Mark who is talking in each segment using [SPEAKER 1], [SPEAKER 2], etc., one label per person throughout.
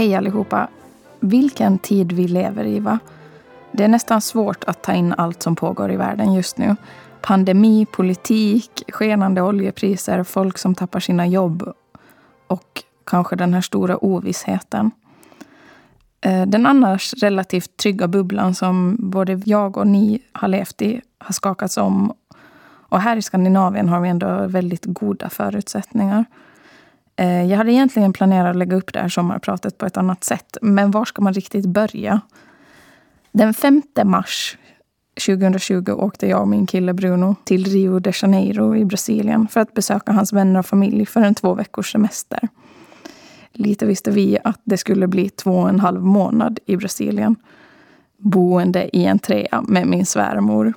[SPEAKER 1] Hej allihopa! Vilken tid vi lever i, va? Det är nästan svårt att ta in allt som pågår i världen just nu. Pandemi, politik, skenande oljepriser, folk som tappar sina jobb och kanske den här stora ovissheten. Eh, den annars relativt trygga bubblan som både jag och ni har levt i har skakats om. Och här i Skandinavien har vi ändå väldigt goda förutsättningar. Eh, jag hade egentligen planerat att lägga upp det här sommarpratet på ett annat sätt. Men var ska man riktigt börja? Den 5 mars 2020 åkte jag och min kille Bruno till Rio de Janeiro i Brasilien för att besöka hans vänner och familj för en två veckors semester. Lite visste vi att det skulle bli två och en halv månad i Brasilien. Boende i en trea med min svärmor.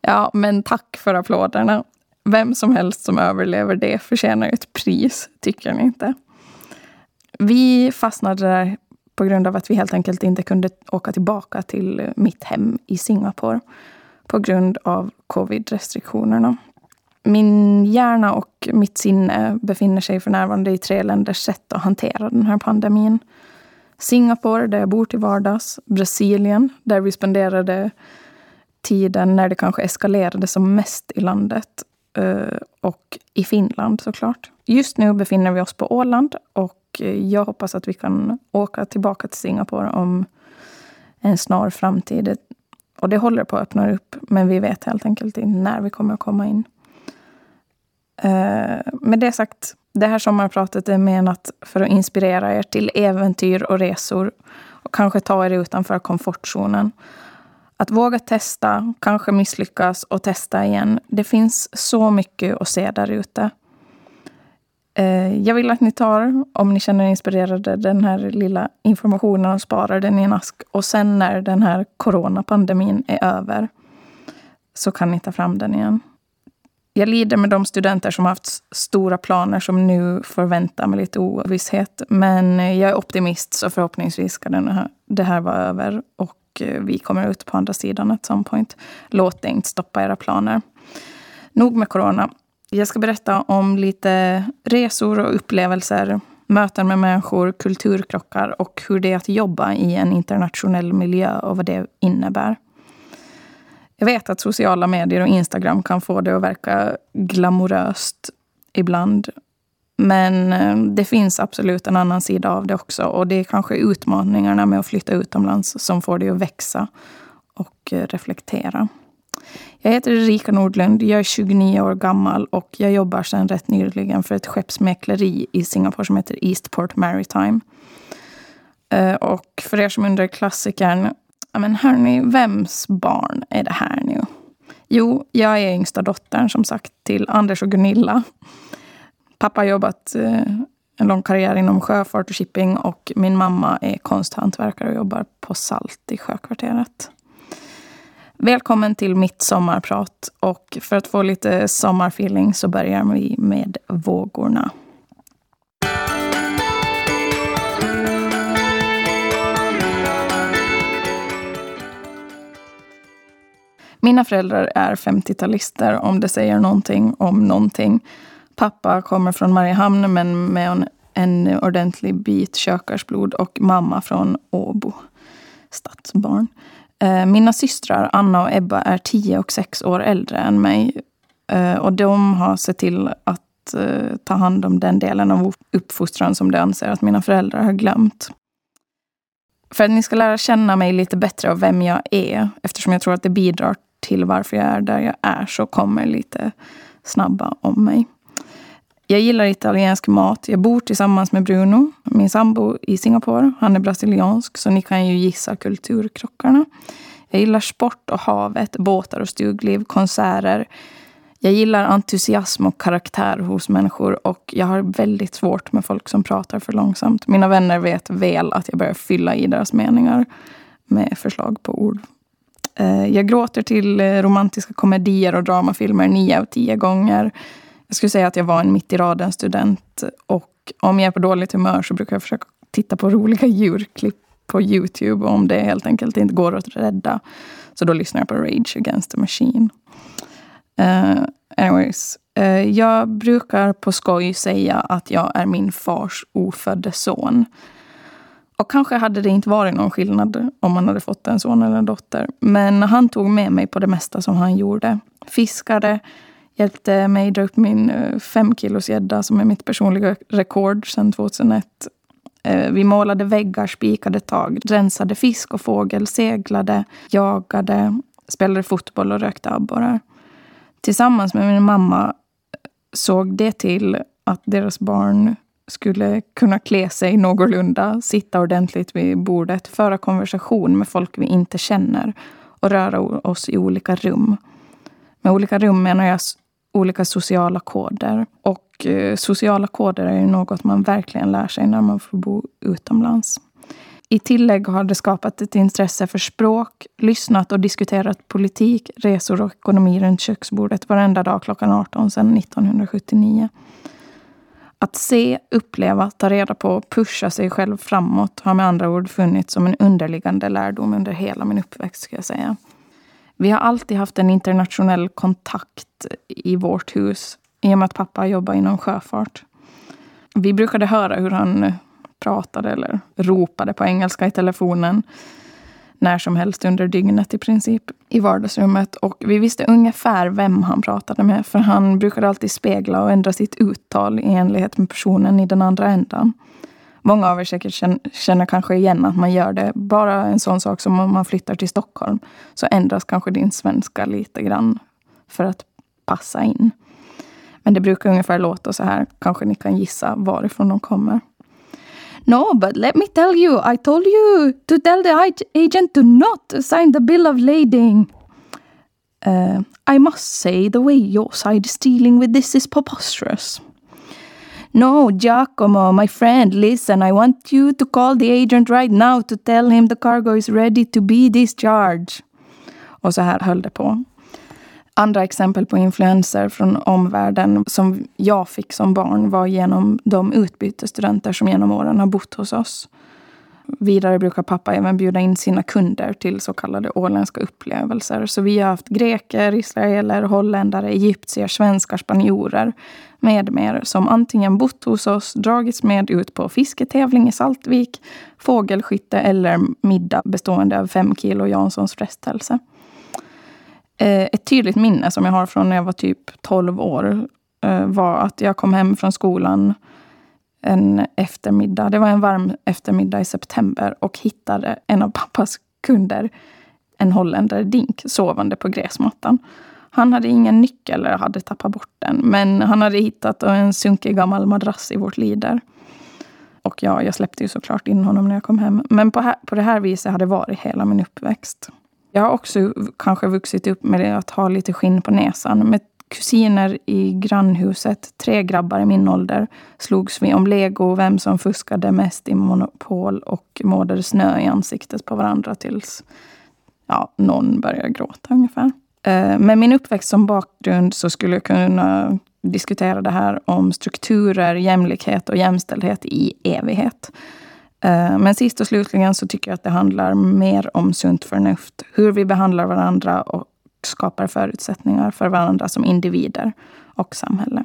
[SPEAKER 1] Ja, men tack för applåderna. Vem som helst som överlever det förtjänar ett pris, tycker ni inte? Vi fastnade där på grund av att vi helt enkelt inte kunde åka tillbaka till mitt hem i Singapore på grund av covid-restriktionerna. Min hjärna och mitt sinne befinner sig för närvarande i tre länders sätt att hantera den här pandemin. Singapore, där jag bor till vardags. Brasilien, där vi spenderade tiden när det kanske eskalerade som mest i landet. Eh, och i Finland såklart. Just nu befinner vi oss på Åland och eh, jag hoppas att vi kan åka tillbaka till Singapore om en snar framtid. Och det håller på att öppna upp, men vi vet helt enkelt inte när vi kommer att komma in. Eh, med det sagt, det här sommarpratet är menat för att inspirera er till äventyr och resor och kanske ta er utanför komfortzonen. Att våga testa, kanske misslyckas och testa igen. Det finns så mycket att se där ute. Eh, jag vill att ni tar, om ni känner er inspirerade, den här lilla informationen och sparar den i en ask. Och sen när den här coronapandemin är över så kan ni ta fram den igen jag lider med de studenter som har haft stora planer som nu får vänta med lite ovisshet. Men jag är optimist så förhoppningsvis ska den här, det här vara över och Eh, vi kommer ut på andra sidan at some point. Låt det inte stoppa era planer. Nog med corona. Jag ska berätta om lite resor och upplevelser, möten med människor, kulturkrockar och hur det är att jobba i en internationell miljö och vad det innebär. Jag vet att sociala medier och Instagram kan få det att verka glamoröst ibland. Men eh, det finns absolut en annan sida av det också. Och det är kanske utmaningarna med att flytta utomlands som får dig att växa och eh, reflektera. Jag heter Erika Nordlund, jag är 29 år gammal och jag jobbar sedan rätt nyligen för ett skeppsmäkleri i Singapore som heter Eastport Maritime. Eh, och för er som undrar klassikern men hörni, vems barn är det här nu? Jo, jag är yngsta dottern som sagt till Anders och Gunilla. Pappa har jobbat eh, en lång karriär inom sjöfart och shipping och min mamma är konsthantverkare och jobbar på Salt i Sjökvarteret. Välkommen till mitt sommarprat och för att få lite sommarfeeling så börjar vi med vågorna. Mina föräldrar är 50-talister, om det säger någonting om någonting. Pappa kommer från Mariehamn, men med en, en ordentlig bit kökarsblod. Och mamma från Åbo, stadsbarn. Eh, mina systrar Anna och Ebba är 10 och 6 år äldre än mig. Eh, och de har sett till att eh, ta hand om den delen av uppfostran som de anser att mina föräldrar har glömt. För att ni ska lära känna mig lite bättre och vem jag är, eftersom jag tror att det bidrar till varför jag är där jag är så kommer lite snabba om mig. Jag gillar italiensk mat. Jag bor tillsammans med Bruno, min sambo, i Singapore. Han är brasiliansk, så ni kan ju gissa kulturkrockarna. Jag gillar sport och havet, båtar och stugliv, konserter. Jag gillar entusiasm och karaktär hos människor och jag har väldigt svårt med folk som pratar för långsamt. Mina vänner vet väl att jag börjar fylla i deras meningar med förslag på ord eh, jag gråter till eh, romantiska komedier och dramafilmer nio av tio gånger. Jag skulle säga att jag var en mitt i raden-student. Och om jag är på dåligt humör så brukar jag försöka titta på roliga djurklipp på Youtube. Om det helt enkelt inte går att rädda. Så då lyssnar jag på Rage Against the Machine. Uh, anyways. Uh, jag brukar på skoj säga att jag är min fars ofödde son. Och kanske hade det inte varit någon skillnad om man hade fått en son eller en dotter. Men han tog med mig på det mesta som han gjorde. Fiskade, hjälpte mig dra upp min eh, fem kilos gädda som är mitt personliga rekord sedan 2001. Eh, vi målade väggar, spikade tag, rensade fisk och fågel, seglade, jagade, spelade fotboll och rökte abborrar. Tillsammans med min mamma eh, såg det till att deras barn skulle kunna klä sig någorlunda, sitta ordentligt vid bordet, föra konversation med folk vi inte känner och röra oss i olika rum. Med olika rum menar jag olika sociala koder. Och eh, sociala koder är ju något man verkligen lär sig när man får bo utomlands. I tillägg har det skapat ett intresse för språk, lyssnat och diskuterat politik, resor och ekonomi runt köksbordet varenda dag klockan 18 sedan 1979. Att se, uppleva, ta reda på och pusha sig själv framåt har med andra ord funnits som en underliggande lärdom under hela min uppväxt. Ska jag säga. Vi har alltid haft en internationell kontakt i vårt hus i och med att pappa jobbar inom sjöfart. Vi brukade höra hur han pratade eller ropade på engelska i telefonen när som helst under dygnet i princip i vardagsrummet. Och vi visste ungefär vem han pratade med för han brukade alltid spegla och ändra sitt uttal i enlighet med personen i den andra ändan. Många av er säkert känner, känner kanske igen att man gör det. Bara en sån sak som om man flyttar till Stockholm så ändras kanske din svenska lite grann för att passa in. Men det brukar ungefär låta så här. Kanske ni kan gissa varifrån de kommer. No, but let me tell you, I told you to tell the agent to not sign the bill of lading. Uh, I must say the way your side is dealing with this is preposterous. No, Giacomo, my friend, listen, I want you to call the agent right now to tell him the cargo is ready to be discharged. Och så här höll det på. Andra exempel på influenser från omvärlden som jag fick som barn var genom de utbytesstudenter som genom åren har bott hos oss. Vidare brukar pappa även bjuda in sina kunder till så kallade åländska upplevelser. Så vi har haft greker, israeler, holländare, egyptier, svenskar, spanjorer med mer som antingen bott hos oss, dragits med ut på fisketävling i Saltvik, fågelskytte eller middag bestående av fem kilo Janssons frestelse. Eh, ett tydligt minne som jag har från när jag var typ 12 år eh, var att jag kom hem från skolan en eftermiddag. Det var en varm eftermiddag i september och hittade en av pappas kunder, en holländare Dink, sovande på gräsmattan. Han hade ingen nyckel eller hade tappat bort den. Men han hade hittat en sunkig gammal madrass i vårt lider. Och ja, jag släppte ju såklart in honom när jag kom hem. Men på, här, på det här viset hade det varit hela min uppväxt. Jag har också kanske vuxit upp med att ha lite skinn på näsan. Med kusiner i grannhuset, tre grabbar i min ålder, slogs vi om lego, och vem som fuskade mest i Monopol och målade snö i ansiktet på varandra tills ja, någon började gråta ungefär. Eh, med min uppväxt som bakgrund så skulle jag kunna diskutera det här om strukturer, jämlikhet och jämställdhet i evighet. Eh, men sist och slutligen så tycker jag att det handlar mer om sunt förnuft. Hur vi behandlar varandra och skapar förutsättningar för varandra som individer och samhälle.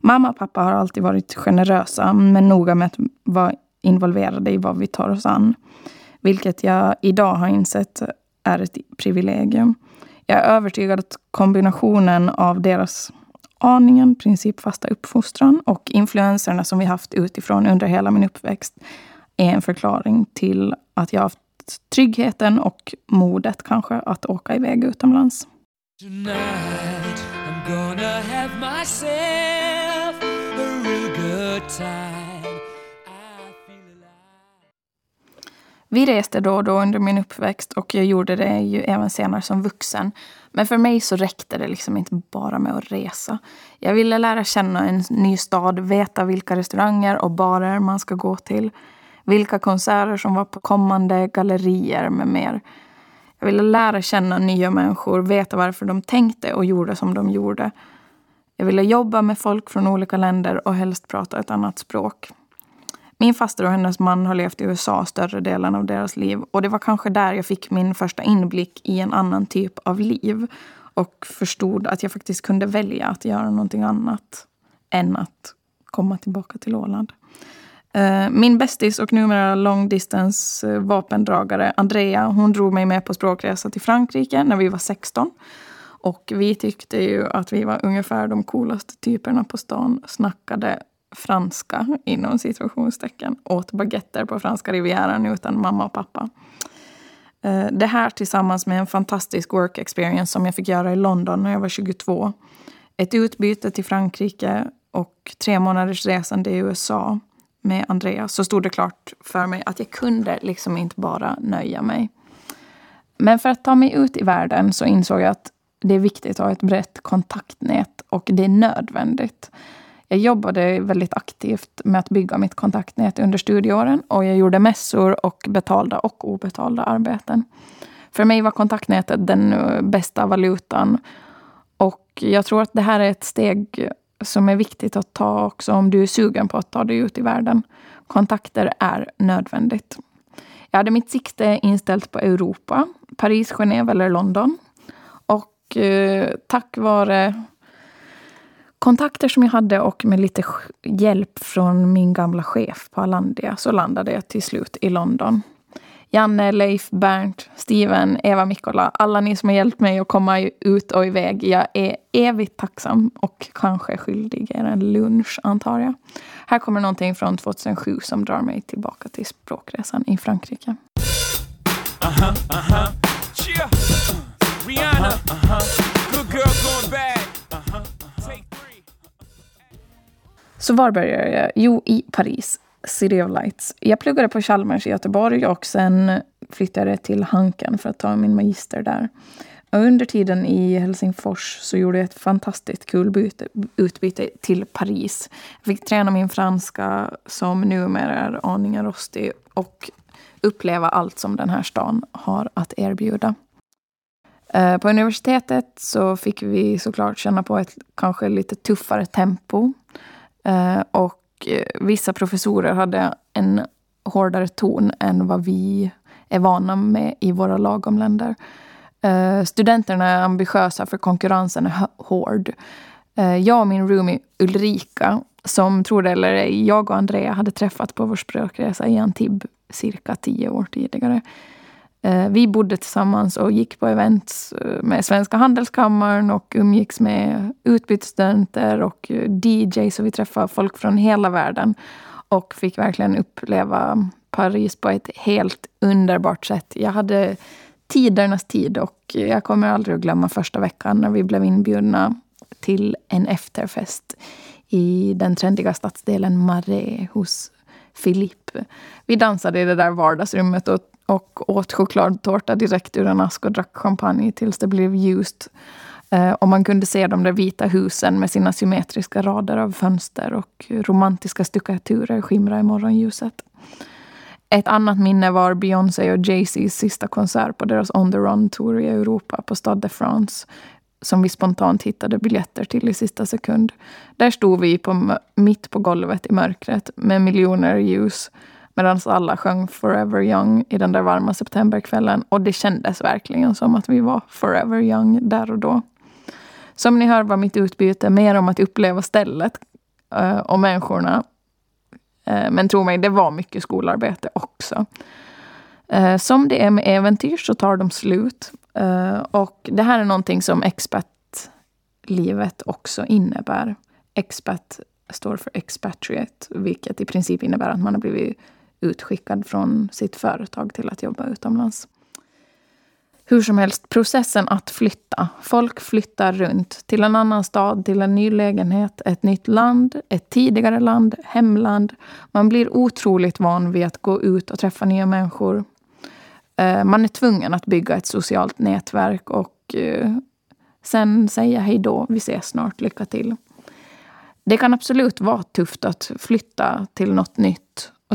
[SPEAKER 1] Mamma och pappa har alltid varit generösa, men noga med att vara involverade i vad vi tar oss an. Vilket jag idag har insett är ett privilegium. Jag är övertygad att kombinationen av deras aningen, principfasta uppfostran och influenserna som vi haft utifrån under hela min uppväxt är en förklaring till att jag haft tryggheten och modet kanske att åka iväg utomlands. Tonight Vi reste då och då under min uppväxt och jag gjorde det ju även senare som vuxen. Men för mig så räckte det liksom inte bara med att resa. Jag ville lära känna en ny stad, veta vilka restauranger och barer man ska gå till. Vilka konserter som var på kommande gallerier med mer. Jag ville lära känna nya människor, veta varför de tänkte och gjorde som de gjorde. Jag ville jobba med folk från olika länder och helst prata ett annat språk. Min faster och hennes man har levt i USA större delen av deras liv. Och det var kanske där jag fick min första inblick i en annan typ av liv. Och förstod att jag faktiskt kunde välja att göra någonting annat än att komma tillbaka till Åland. Eh, min bästis och numera long distance eh, vapendragare Andrea, hon drog mig med på språkresa till Frankrike när vi var 16. Och vi tyckte ju att vi var ungefär de coolaste typerna på stan. Snackade franska, inom situationstecken. Åt baguetter på franska rivieran utan mamma och pappa. Eh, det här tillsammans med en fantastisk work experience som jag fick göra i London när jag var 22. Ett utbyte till Frankrike och tre månaders resande i USA med Andreas så stod det klart för mig att jag kunde liksom inte bara nöja mig. Men för att ta mig ut i världen så insåg jag att det är viktigt att ha ett brett kontaktnät och det är nödvändigt. Jag jobbade väldigt aktivt med att bygga mitt kontaktnät under studieåren och jag gjorde mässor och betalda och obetalda arbeten. För mig var kontaktnätet den eh, bästa valutan och jag tror att det här är ett steg som är viktigt att ta också om du är sugen på att ta dig ut i världen. Kontakter är nödvändigt. Jag hade mitt sikte inställt på Europa, Paris, Genève eller London. Och eh, tack vare kontakter som jag hade och med lite hjälp från min gamla chef på Alandia så landade jag till slut i London. Janne, Leif, Bernt, Steven, Eva, Mikkola. Alla ni som har hjälpt mig att komma ut och iväg. Jag är evigt tacksam och kanske skyldig er en lunch, antar jag. Här kommer någonting från 2007 som drar mig tillbaka till språkresan i Frankrike. Uh-huh, uh-huh. Yeah. Uh, Rihanna. Uh-huh. Good Så var började jag? Jo, i Paris. City of Lights. Jag pluggade på Chalmers i Göteborg och sen flyttade jag till Hanken för att ta min magister där. Och under tiden i Helsingfors så gjorde jag ett fantastiskt kul byte, utbyte till Paris. Jag fick träna min franska som numera är aningen rostig och uppleva allt som den här stan har att erbjuda. Eh, på universitetet så fick vi såklart känna på ett kanske lite tuffare tempo. Eh, och eh, vissa professorer hade en hårdare ton än vad vi är vana med i våra lagomländer. Eh, studenterna är ambitiösa för konkurrensen är hård. Jag och min roomie Ulrika, som tror det eller ej, jag och Andrea hade träffat på vår språkresa i Antibes cirka tio år tidigare. Eh, vi bodde tillsammans och gick på events eh, med Svenska Handelskammaren och umgicks med utbytesstudenter och eh, DJs. Och vi träffade folk från hela världen och fick verkligen uppleva Paris på ett helt underbart sätt. Jag hade tidernas tid och jag kommer aldrig att glömma första veckan när vi blev inbjudna till en efterfest i den trendiga stadsdelen Marais hos Philippe. Vi dansade i det där vardagsrummet och och åt chokladtårta direkt ur en ask och drack champagne tills det blev ljust. Eh, och man kunde se de där vita husen med sina symmetriska rader av fönster och romantiska stuckaturer skimra i morgonljuset. Ett annat minne var Beyoncé och Jay-Z's sista konsert på deras On the Run-tour i Europa på Stade de France som vi spontant hittade biljetter till i sista sekund. Där stod vi på, mitt på golvet i mörkret med miljoner ljus Medan alla sjöng Forever Young i den där varma septemberkvällen. Och det kändes verkligen som att vi var forever young där och då. Som ni hör var mitt utbyte mer om att uppleva stället eh, och människorna. Eh, men tro mig, det var mycket skolarbete också. Eh, som det är med äventyr så tar de slut. och det här är någonting som expat-livet också innebär. Expat står för expatriate, vilket i princip innebär att man har blivit utskickad från sitt företag till att jobba utomlands. Hur som helst, processen att flytta. Folk flyttar runt till en annan stad, till en ny lägenhet, ett nytt land, ett tidigare land, hemland. Man blir otroligt van vid att gå ut och träffa nya människor. Eh, man är tvungen att bygga ett socialt nätverk och eh, sen säga hej då, vi ses snart, lycka till. Det kan absolut vara tufft att flytta till något nytt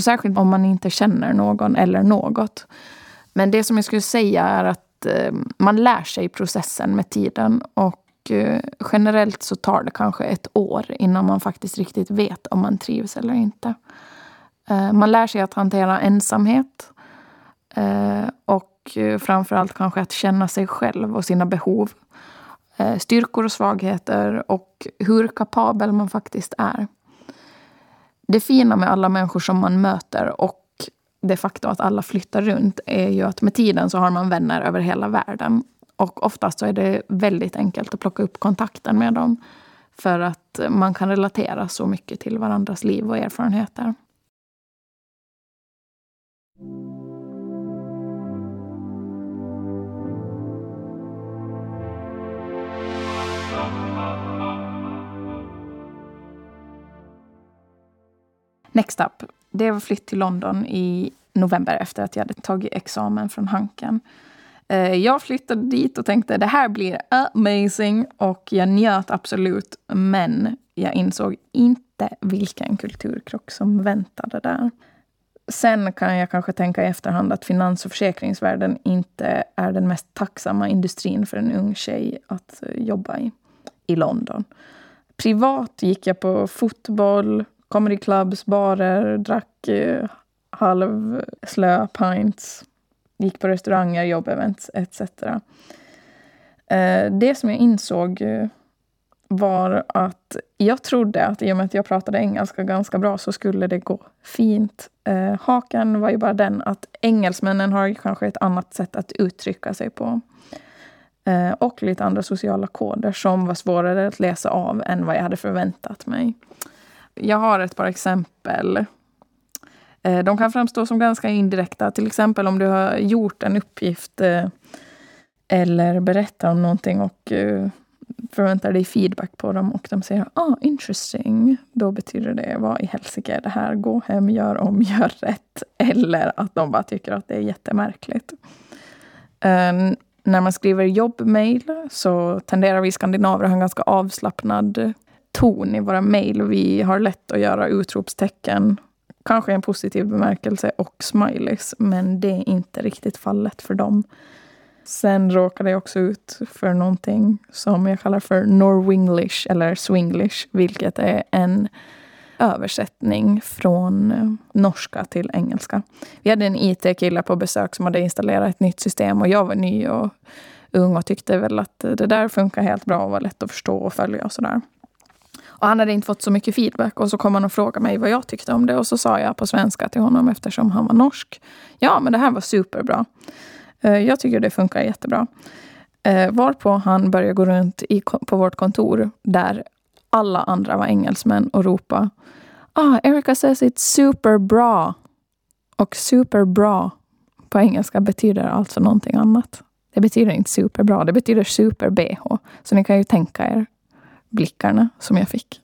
[SPEAKER 1] och särskilt om man inte känner någon eller något. Men det som jag skulle säga är att eh, man lär sig processen med tiden. Och eh, generellt så tar det kanske ett år innan man faktiskt riktigt vet om man trivs eller inte. Eh, man lär sig att hantera ensamhet. Eh, och eh, framförallt kanske att känna sig själv och sina behov. Eh, styrkor och svagheter och hur kapabel man faktiskt är. Det fina med alla människor som man möter och det faktum att alla flyttar runt är ju att med tiden så har man vänner över hela världen. Och oftast så är det väldigt enkelt att plocka upp kontakten med dem. För att man kan relatera så mycket till varandras liv och erfarenheter. Next up. Det var flytt till London i november efter att jag hade tagit examen från Hanken. Eh, jag flyttade dit och tänkte det här blir amazing och jag njöt absolut. Men jag insåg inte vilken kulturkrock som väntade där. Sen kan jag kanske tänka i efterhand att finans och försäkringsvärlden inte är den mest tacksamma industrin för en ung tjej att eh, jobba i, i London. Privat gick jag på fotboll, comedy clubs, barer, drack eh, halvslö pints, gick på restauranger, jobbevents etc. Eh, det som jag insåg eh, var att jag trodde att i och med att jag pratade engelska ganska bra så skulle det gå fint. Eh, haken var ju bara den att engelsmännen har kanske ett annat sätt att uttrycka sig på. Eh, och lite andra sociala koder som var svårare att läsa av än vad jag hade förväntat mig. Jag har ett par exempel. Eh, de kan framstå som ganska indirekta. Till exempel om du har gjort en uppgift eh, eller berättar om någonting och eh, förväntar dig feedback på dem och de säger ah, interesting. Då betyder det vad i helsike är det här? Gå hem, gör om, gör rätt. Eller att de bara tycker att det är jättemärkligt. När man skriver jobbmail så tenderar vi skandinaver att ha en ganska avslappnad ton i våra mejl. Vi har lätt att göra utropstecken, kanske i en positiv bemärkelse, och smileys. Men det är inte riktigt fallet för dem. Sen råkade jag också ut för någonting som jag kallar för Norwinglish eller Swinglish, vilket är en översättning från eh, norska till engelska. Vi hade en IT-kille på besök som hade installerat ett nytt system och jag var ny och ung och tyckte väl att det där funkar helt bra och var lätt att förstå och följa och sådär. Och han hade inte fått så mycket feedback och så kom han och frågade mig vad jag tyckte om det och så sa jag på svenska till honom eftersom han var norsk. Ja, men det här var superbra. Eh, jag tycker det funkar jättebra. Eh, varpå han började gå runt i, på vårt kontor där alla andra var engelsmän och ropa Ah, Erica says it's superbra. Och superbra på engelska betyder alltså någonting annat. Det betyder inte superbra, det betyder super-bh. Så ni kan ju tänka er blickarna som jag fick.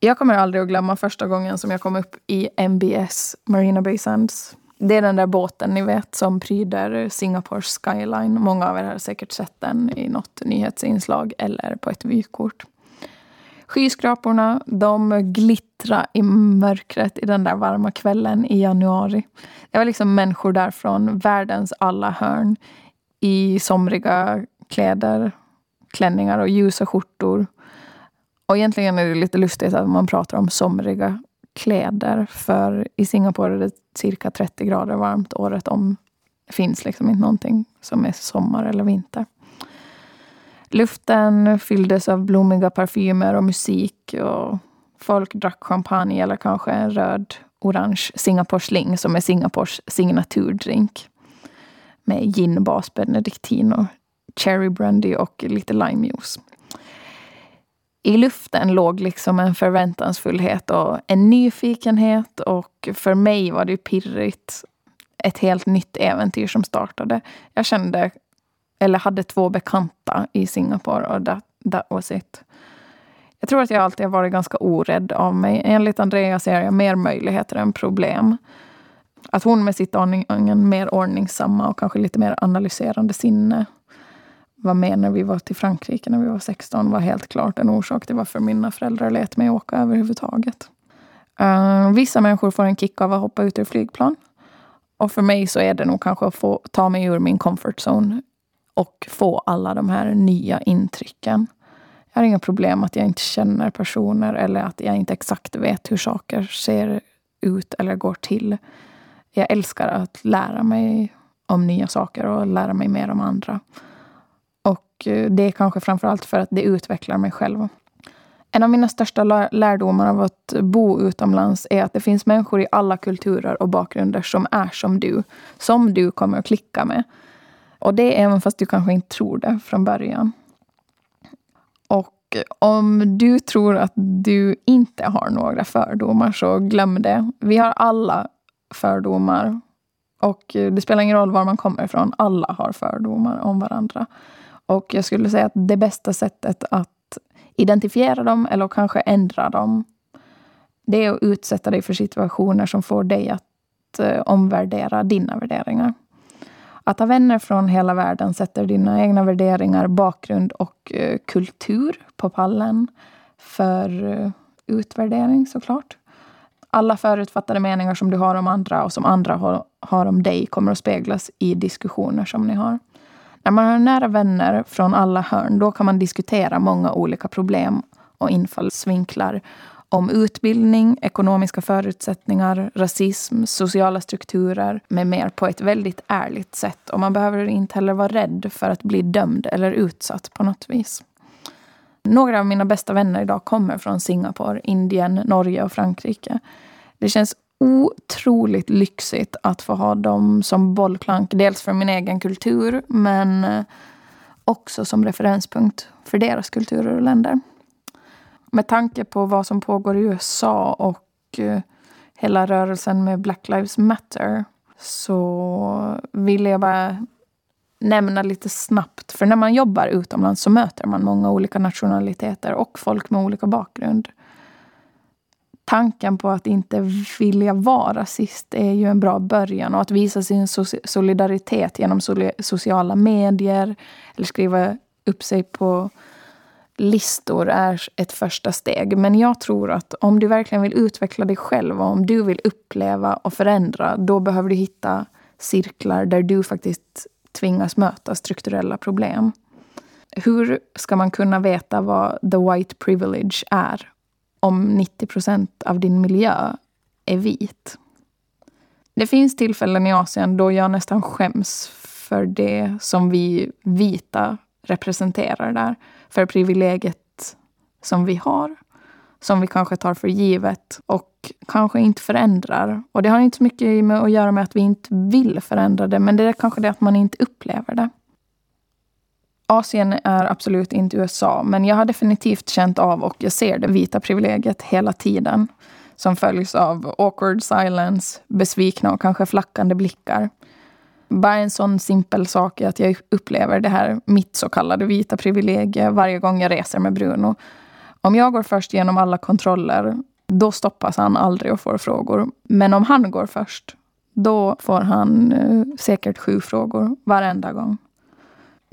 [SPEAKER 1] Jag kommer aldrig att glömma första gången som jag kom upp i MBS, Marina Bay Sands. Det är den där båten ni vet som pryder Singapores skyline. Många av er har säkert sett den i något nyhetsinslag eller på ett vykort. Skyskraporna, de glittrade i mörkret i den där varma kvällen i januari. Det var liksom människor där från världens alla hörn i somriga kläder klänningar och ljusa skjortor. Och egentligen är det lite lustigt att man pratar om somriga kläder. För i Singapore är det cirka 30 grader varmt året om. Det finns liksom inte någonting som är sommar eller vinter. Luften fylldes av blommiga parfymer och musik. och Folk drack champagne eller kanske en röd orange Singapore Sling som är Singapores signaturdrink. Med ginbas, benediktin och cherry brandy och lite limejuice. I luften låg liksom en förväntansfullhet och en nyfikenhet och för mig var det pirrigt. Ett helt nytt äventyr som startade. Jag kände, eller hade två bekanta i Singapore och that, that was it. Jag tror att jag alltid har varit ganska orädd av mig. Enligt Andrea ser jag mer möjligheter än problem. Att hon med sitt aningen mer ordningsamma och kanske lite mer analyserande sinne var med när vi var till Frankrike när vi var 16 var helt klart en orsak till varför mina föräldrar lät mig åka överhuvudtaget. Uh, vissa människor får en kick av att hoppa ut ur flygplan. Och för mig så är det nog kanske att få ta mig ur min comfort zone och få alla de här nya intrycken. Jag har inga problem att jag inte känner personer eller att jag inte exakt vet hur saker ser ut eller går till. Jag älskar att lära mig om nya saker och lära mig mer om andra. Och eh, det är kanske framförallt för att det utvecklar mig själv. En av mina största lärdomar av att bo utomlands är att det finns människor i alla kulturer och bakgrunder som är som du. Som du kommer att klicka med. Och det även fast du kanske inte tror det från början. Och om du tror att du inte har några fördomar så glöm det. Vi har alla fördomar. Och eh, det spelar ingen roll var man kommer ifrån. Alla har fördomar om varandra. Och jag skulle säga att det bästa sättet att identifiera dem eller kanske ändra dem. Det är att utsätta dig för situationer som får dig att eh, omvärdera dina värderingar. Att ha vänner från hela världen sätter dina egna värderingar, bakgrund och eh, kultur på pallen för eh, utvärdering såklart. Alla förutfattade meningar som du har om andra och som andra har om dig kommer att speglas i diskussioner som ni har. När man har nära vänner från alla hörn, då kan man diskutera många olika problem och infallsvinklar om utbildning, ekonomiska förutsättningar, rasism, sociala strukturer med mer på ett väldigt ärligt sätt. Och man behöver inte heller vara rädd för att bli dömd eller utsatt på något vis. Några av mina bästa vänner idag kommer från Singapore, Indien, Norge och Frankrike. Det känns otroligt lyxigt att få ha dem som bollplank. Dels för min egen kultur, men eh, också som referenspunkt för deras kulturer och länder. Med tanke på vad som pågår i USA och eh, hela rörelsen med Black Lives Matter så vill jag bara nämna lite snabbt. För när man jobbar utomlands så möter man många olika nationaliteter och folk med olika bakgrund tanken på att inte vilja vara rasist är ju en bra början. Och att visa sin solidaritet genom sociala medier eller skriva upp sig på listor är ett första steg. Men jag tror att om du verkligen vill utveckla dig själv och om du vill uppleva och förändra, då behöver du hitta cirklar där du faktiskt tvingas möta strukturella problem. Hur ska man kunna veta vad the white privilege är om 90 procent av din miljö är vit. Det finns tillfällen i Asien då jag nästan skäms för det som vi vita representerar där. För privilegiet som vi har, som vi kanske tar för givet och kanske inte förändrar. Och det har inte så mycket med att göra med att vi inte vill förändra det, men det är kanske det att man inte upplever det. Asien är absolut inte USA, men jag har definitivt känt av och jag ser det vita privilegiet hela tiden. Som följs av awkward silence, besvikna och kanske flackande blickar. Bara en sån simpel sak är att jag upplever det här, mitt så kallade vita privilegie, varje gång jag reser med Bruno. Om jag går först genom alla kontroller, då stoppas han aldrig och får frågor. Men om han går först, då får han eh, säkert sju frågor varenda gång.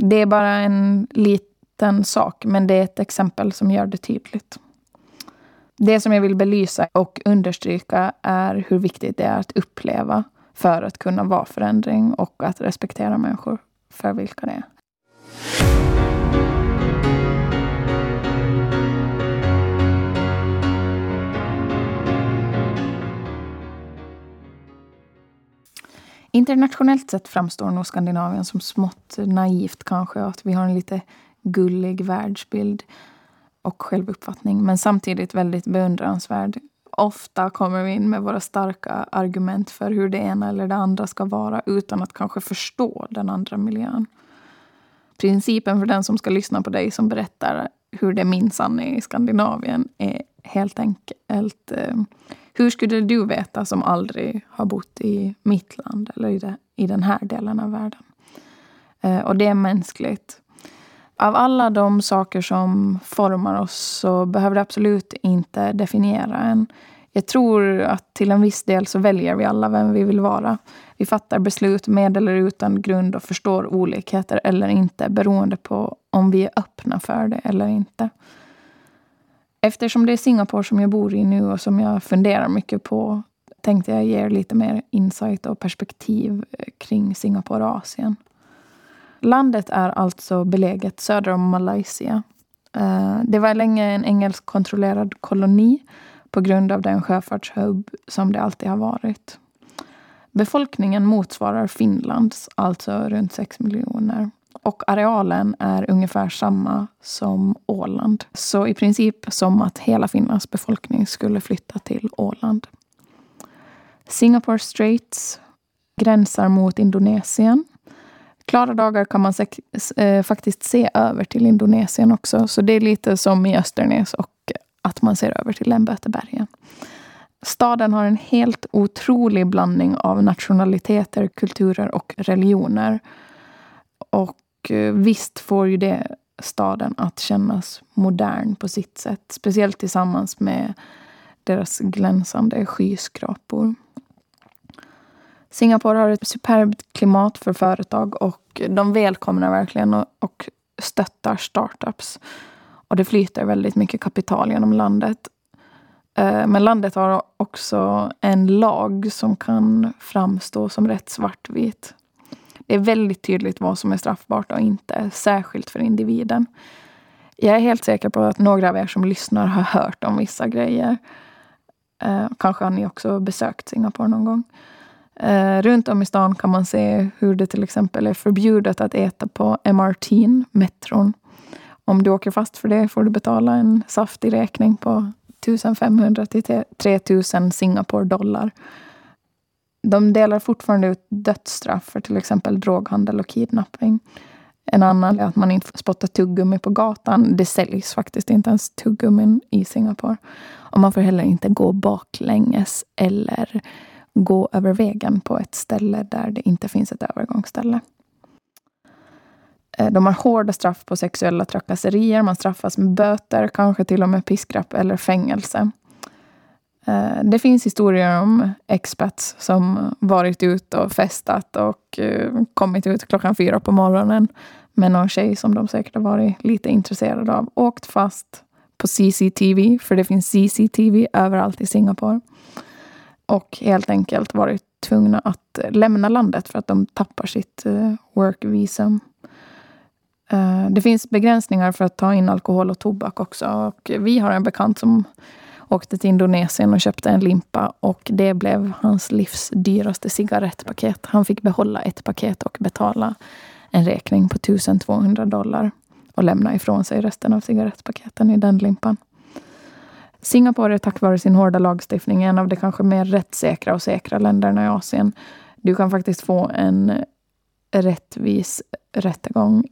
[SPEAKER 1] Det är bara en liten sak, men det är ett exempel som gör det tydligt. Det som jag vill belysa och understryka är hur viktigt det är att uppleva för att kunna vara förändring och att respektera människor för vilka det är. Internationellt sett framstår nog Skandinavien som smått naivt kanske. Att vi har en lite gullig världsbild och självuppfattning. Men samtidigt väldigt beundransvärd. Ofta kommer vi in med våra starka argument för hur det ena eller det andra ska vara utan att kanske förstå den andra miljön. Principen för den som ska lyssna på dig som berättar hur det minsann är i Skandinavien är helt enkelt eh, hur skulle du veta som aldrig har bott i mitt land eller i, det, i den här delen av världen? Eh, och det är mänskligt. Av alla de saker som formar oss så behöver det absolut inte definiera en. Jag tror att till en viss del så väljer vi alla vem vi vill vara. Vi fattar beslut med eller utan grund och förstår olikheter eller inte beroende på om vi är öppna för det eller inte. Eftersom det är Singapore som jag bor i nu och som jag funderar mycket på tänkte jag ge er lite mer insight och perspektiv eh, kring Singapore och Asien. Landet är alltså beläget söder om Malaysia. Eh, det var länge en engelskkontrollerad koloni på grund av den sjöfartshubb som det alltid har varit. Befolkningen motsvarar Finlands, alltså runt 6 miljoner. Och arealen är ungefär samma som Åland. Så i princip som att hela Finlands befolkning skulle flytta till Åland. Singapore Straits gränsar mot Indonesien. Klara dagar kan man eh, faktiskt se över till Indonesien också. Så det är lite som i Östernäs och att man ser över till Lämbötebergen. Staden har en helt otrolig blandning av nationaliteter, kulturer och religioner. Och eh, visst får ju det staden att kännas modern på sitt sätt. Speciellt tillsammans med deras glänsande skyskrapor. Singapore har ett superbt klimat för företag och de välkomnar verkligen och stöttar startups. Och det flyter väldigt mycket kapital genom landet. Eh, men landet har också en lag som kan framstå som rätt svartvit. Det är väldigt tydligt vad som är straffbart och inte, särskilt för individen. Jag är helt säker på att några av er som lyssnar har hört om vissa grejer. Eh, kanske har ni också besökt Singapore någon gång. Eh, runt om i stan kan man se hur det till exempel är förbjudet att äta på MRT, metron. Om du åker fast för det får du betala en saftig räkning på 1500 till 3000 Singapore dollar. De delar fortfarande ut dödsstraff för till exempel droghandel och kidnappning. En annan är att man inte spottar tuggummi på gatan. Det säljs faktiskt inte ens tuggummin i Singapore. Och man får heller inte gå baklänges eller gå över vägen på ett ställe där det inte finns ett övergångsställe. Eh, de har hårda straff på sexuella trakasserier. Man straffas med böter, kanske till och med piskrapp eller fängelse. Eh, det finns historier om expats som varit ute och festat och eh, kommit ut klockan fyra på morgonen med någon tjej som de säkert har varit lite intresserade av. Åkt fast på CCTV, för det finns CCTV överallt i Singapore. Och helt enkelt varit tvungna att lämna landet för att de tappar sitt eh, work visum. Det finns begränsningar för att ta in alkohol och tobak också. Och vi har en bekant som åkte till Indonesien och köpte en limpa och det blev hans livs dyraste cigarettpaket. Han fick behålla ett paket och betala en räkning på 1200 dollar och lämna ifrån sig resten av cigarettpaketen i den limpan. Singapore är tack vare sin hårda lagstiftning en av de kanske mer rättssäkra och säkra länderna i Asien. Du kan faktiskt få en rättvis rättegång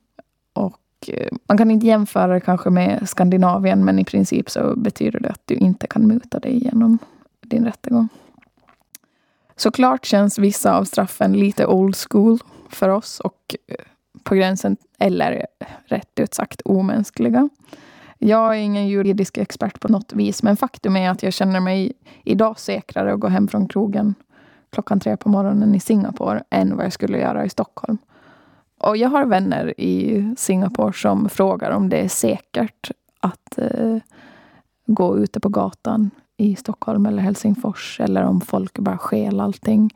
[SPEAKER 1] och Eh, man kan inte jämföra det kanske med Skandinavien, men i princip så betyder det att du inte kan muta dig genom din rättegång. Såklart känns vissa av straffen lite old school för oss och eh, på gränsen, eller eh, rätt ut sagt, omänskliga. Jag är ingen juridisk expert på något vis, men faktum är att jag känner mig idag säkrare att gå hem från krogen klockan tre på morgonen i Singapore än vad jag skulle göra i Stockholm. Och jag har vänner i Singapore som frågar om det är säkert att eh, gå ute på gatan i Stockholm eller Helsingfors eller om folk bara skäl allting.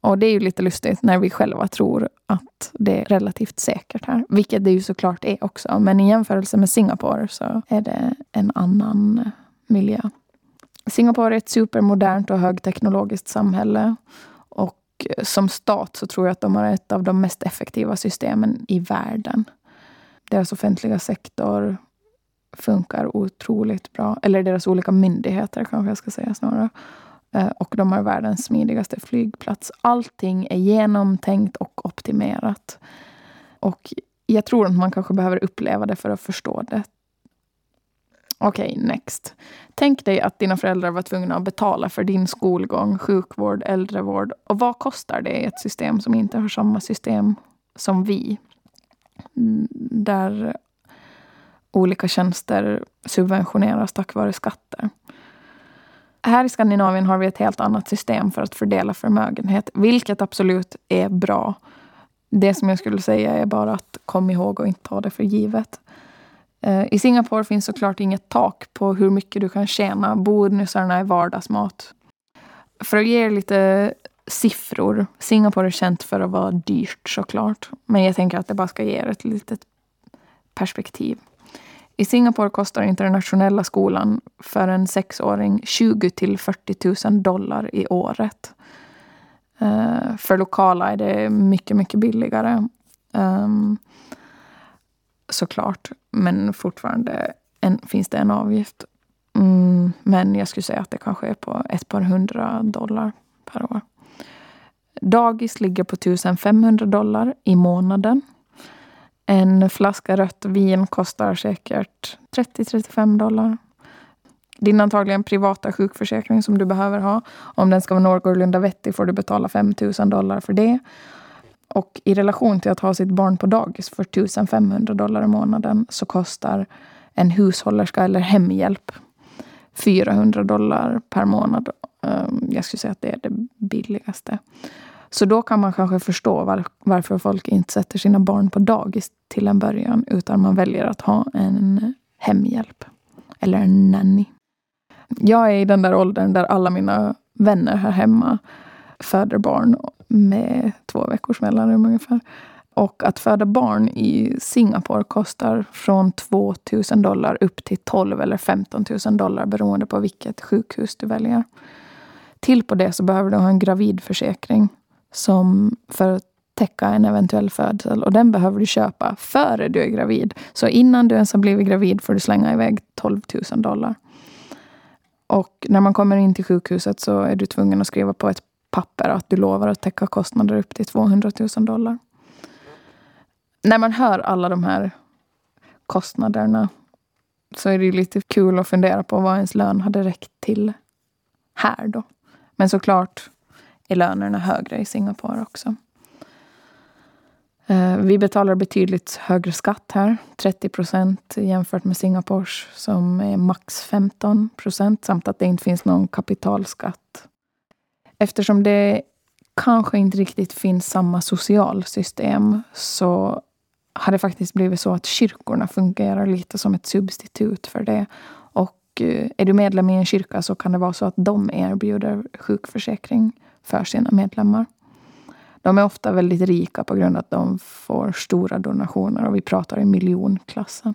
[SPEAKER 1] Och det är ju lite lustigt när vi själva tror att det är relativt säkert här. Vilket det ju såklart är också. Men i jämförelse med Singapore så är det en annan eh, miljö. Singapore är ett supermodernt och högteknologiskt samhälle som stat så tror jag att de har ett av de mest effektiva systemen i världen. Deras offentliga sektor funkar otroligt bra. Eller deras olika myndigheter kanske jag ska säga snarare. Eh, och de har världens smidigaste flygplats. Allting är genomtänkt och optimerat. Och jag tror att man kanske behöver uppleva det för att förstå det. Okej, okay, next. Tänk dig att dina föräldrar var tvungna att betala för din skolgång, sjukvård, äldrevård. Och vad kostar det i ett system som inte har samma system som vi? Mm, där olika tjänster subventioneras tack vare skatter. Här i Skandinavien har vi ett helt annat system för att fördela förmögenhet, vilket absolut är bra. Det som jag skulle säga är bara att kom ihåg att inte ta det för givet. Eh, I Singapore finns såklart inget tak på hur mycket du kan tjäna. Bonusarna är vardagsmat. För att ge er lite siffror. Singapore är känt för att vara dyrt såklart. Men jag tänker att det bara ska ge er ett litet perspektiv. I Singapore kostar internationella skolan för en sexåring 20 till 40 000 dollar i året. Eh, för lokala är det mycket, mycket billigare. Ehm, Såklart. Men fortfarande en, finns det en avgift. Mm, men jag skulle säga att det kanske är på ett par hundra dollar per år. Dagis ligger på 1500 dollar i månaden. En flaska rött vin kostar säkert 30-35 dollar. Din antagligen privata sjukförsäkring som du behöver ha. Om den ska vara någorlunda vettig får du betala 5 000 dollar för det. Och i relation till att ha sitt barn på dagis för 1500 dollar i månaden så kostar en hushållerska eller hemhjälp 400 dollar per månad. Ehm, jag skulle säga att det är det billigaste. Så då kan man kanske förstå var, varför folk inte sätter sina barn på dagis till en början, utan man väljer att ha en hemhjälp. Eller en nanny. Jag är i den där åldern där alla mina vänner här hemma föder barn med två veckors mellanrum ungefär. Och att föda barn i Singapore kostar från 2 000 dollar upp till 12 eller 15 000 dollar beroende på vilket sjukhus du väljer. Till på det så behöver du ha en gravidförsäkring som för att täcka en eventuell födsel. Och den behöver du köpa före du är gravid. Så innan du ens har blivit gravid får du slänga iväg 12 000 dollar. Och när man kommer in till sjukhuset så är du tvungen att skriva på ett papper att du lovar att täcka kostnader upp till 200 000 dollar. När man hör alla de här kostnaderna så är det lite kul att fundera på vad ens lön hade räckt till här då. Men såklart är lönerna högre i Singapore också. Eh, vi betalar betydligt högre skatt här, 30 procent jämfört med Singapores som är max 15 procent samt att det inte finns någon kapitalskatt. Eftersom det kanske inte riktigt finns samma socialsystem så har det faktiskt blivit så att kyrkorna fungerar lite som ett substitut för det. Och eh, är du medlem i en kyrka så kan det vara så att de erbjuder sjukförsäkring för sina medlemmar. De är ofta väldigt rika på grund av att de får stora donationer och vi pratar i miljonklassen.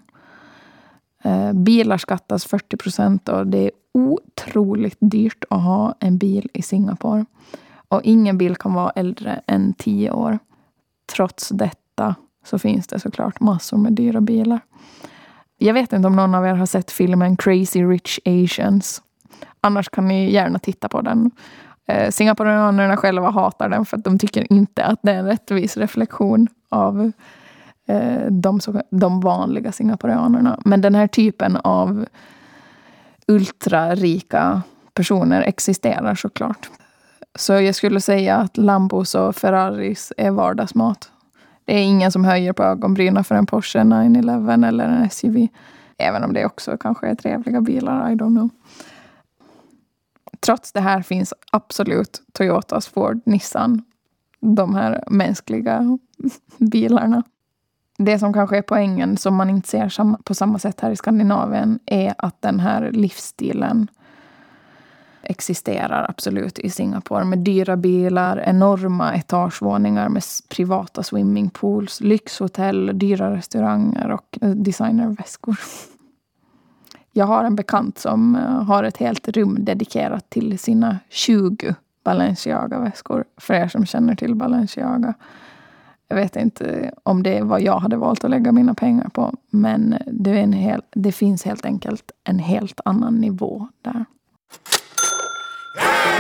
[SPEAKER 1] Eh, bilar skattas 40 procent och det är otroligt dyrt att ha en bil i Singapore. Och ingen bil kan vara äldre än 10 år. Trots detta så finns det såklart massor med dyra bilar. Jag vet inte om någon av er har sett filmen Crazy Rich Asians. Annars kan ni gärna titta på den. Eh, Singaporeanerna själva hatar den för att de tycker inte att det är en rättvis reflektion av Eh, de, de, de vanliga singaporeanerna. Men den här typen av ultrarika personer existerar såklart. Så jag skulle säga att Lambos och Ferraris är vardagsmat. Det är ingen som höjer på ögonbrynen för en Porsche 911 eller en SUV. Även om det också kanske är trevliga bilar, I don't know. Trots det här finns absolut Toyotas, Ford, Nissan. De här mänskliga bilarna. Det som kanske är poängen, som man inte ser på samma sätt här i Skandinavien, är att den här livsstilen existerar absolut i Singapore med dyra bilar, enorma etagevåningar med privata swimmingpools, lyxhotell, dyra restauranger och eh, designerväskor. Jag har en bekant som eh, har ett helt rum dedikerat till sina 20 Balenciaga-väskor. För er som känner till Balenciaga. Jag vet inte om det är vad jag hade valt att lägga mina pengar på. Men det, är en hel, det finns helt enkelt en helt annan nivå där.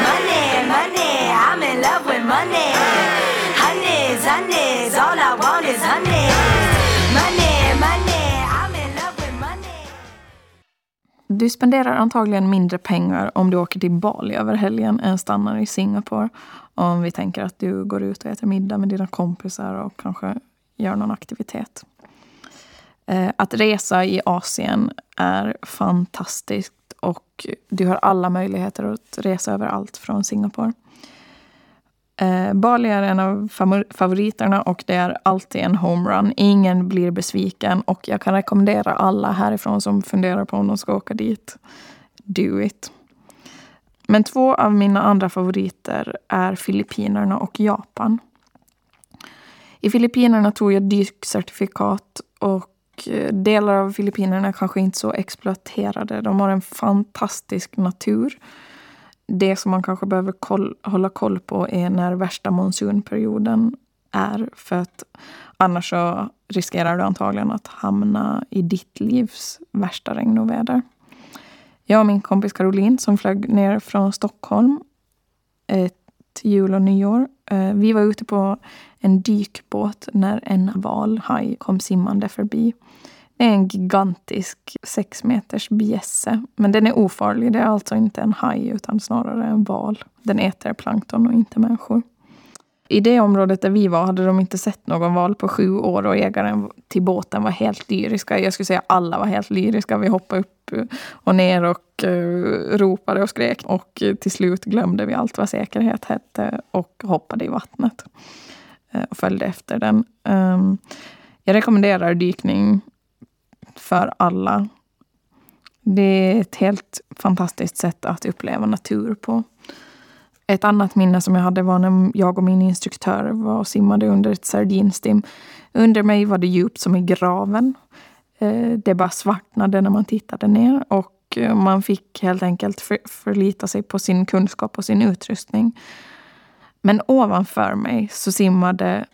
[SPEAKER 1] Money, money, I'm in love with money. Honeys, honeys, all I Du spenderar antagligen mindre pengar om du åker till Bali över helgen än stannar i Singapore. Om vi tänker att du går ut och äter middag med dina kompisar och kanske gör någon aktivitet. Eh, att resa i Asien är fantastiskt och du har alla möjligheter att resa överallt från Singapore. Eh, Bali är en av favoriterna och det är alltid en homerun. Ingen blir besviken och jag kan rekommendera alla härifrån som funderar på om de ska åka dit. Do it. Men två av mina andra favoriter är Filippinerna och Japan. I Filippinerna tog jag dykcertifikat och eh, delar av Filippinerna är kanske inte så exploaterade. De har en fantastisk natur. Det som man kanske behöver koll, hålla koll på är när värsta monsunperioden är. För att annars så riskerar du antagligen att hamna i ditt livs värsta regnoväder. Jag och min kompis Caroline som flög ner från Stockholm eh, ett jul och nyår. Eh, vi var ute på en dykbåt när en valhaj kom simmande förbi. Det är en gigantisk sex meters bjässe. Men den är ofarlig. Det är alltså inte en haj utan snarare en val. Den äter plankton och inte människor. I det området där vi var hade de inte sett någon val på sju år och ägaren till båten var helt lyriska. Jag skulle säga alla var helt lyriska. Vi hoppade upp och ner och eh, ropade och skrek. Och eh, till slut glömde vi allt vad säkerhet hette och hoppade i vattnet. Eh, och följde efter den. Ehm, jag rekommenderar dykning för alla. Det är ett helt fantastiskt sätt att uppleva natur på. Ett annat minne som jag hade var när jag och min instruktör var och simmade under ett sardinstim. Under mig var det djupt som i graven. Eh, det bara svartnade när man tittade ner och eh, man fick helt enkelt förlita sig på sin kunskap och sin utrustning. Men ovanför mig så simmade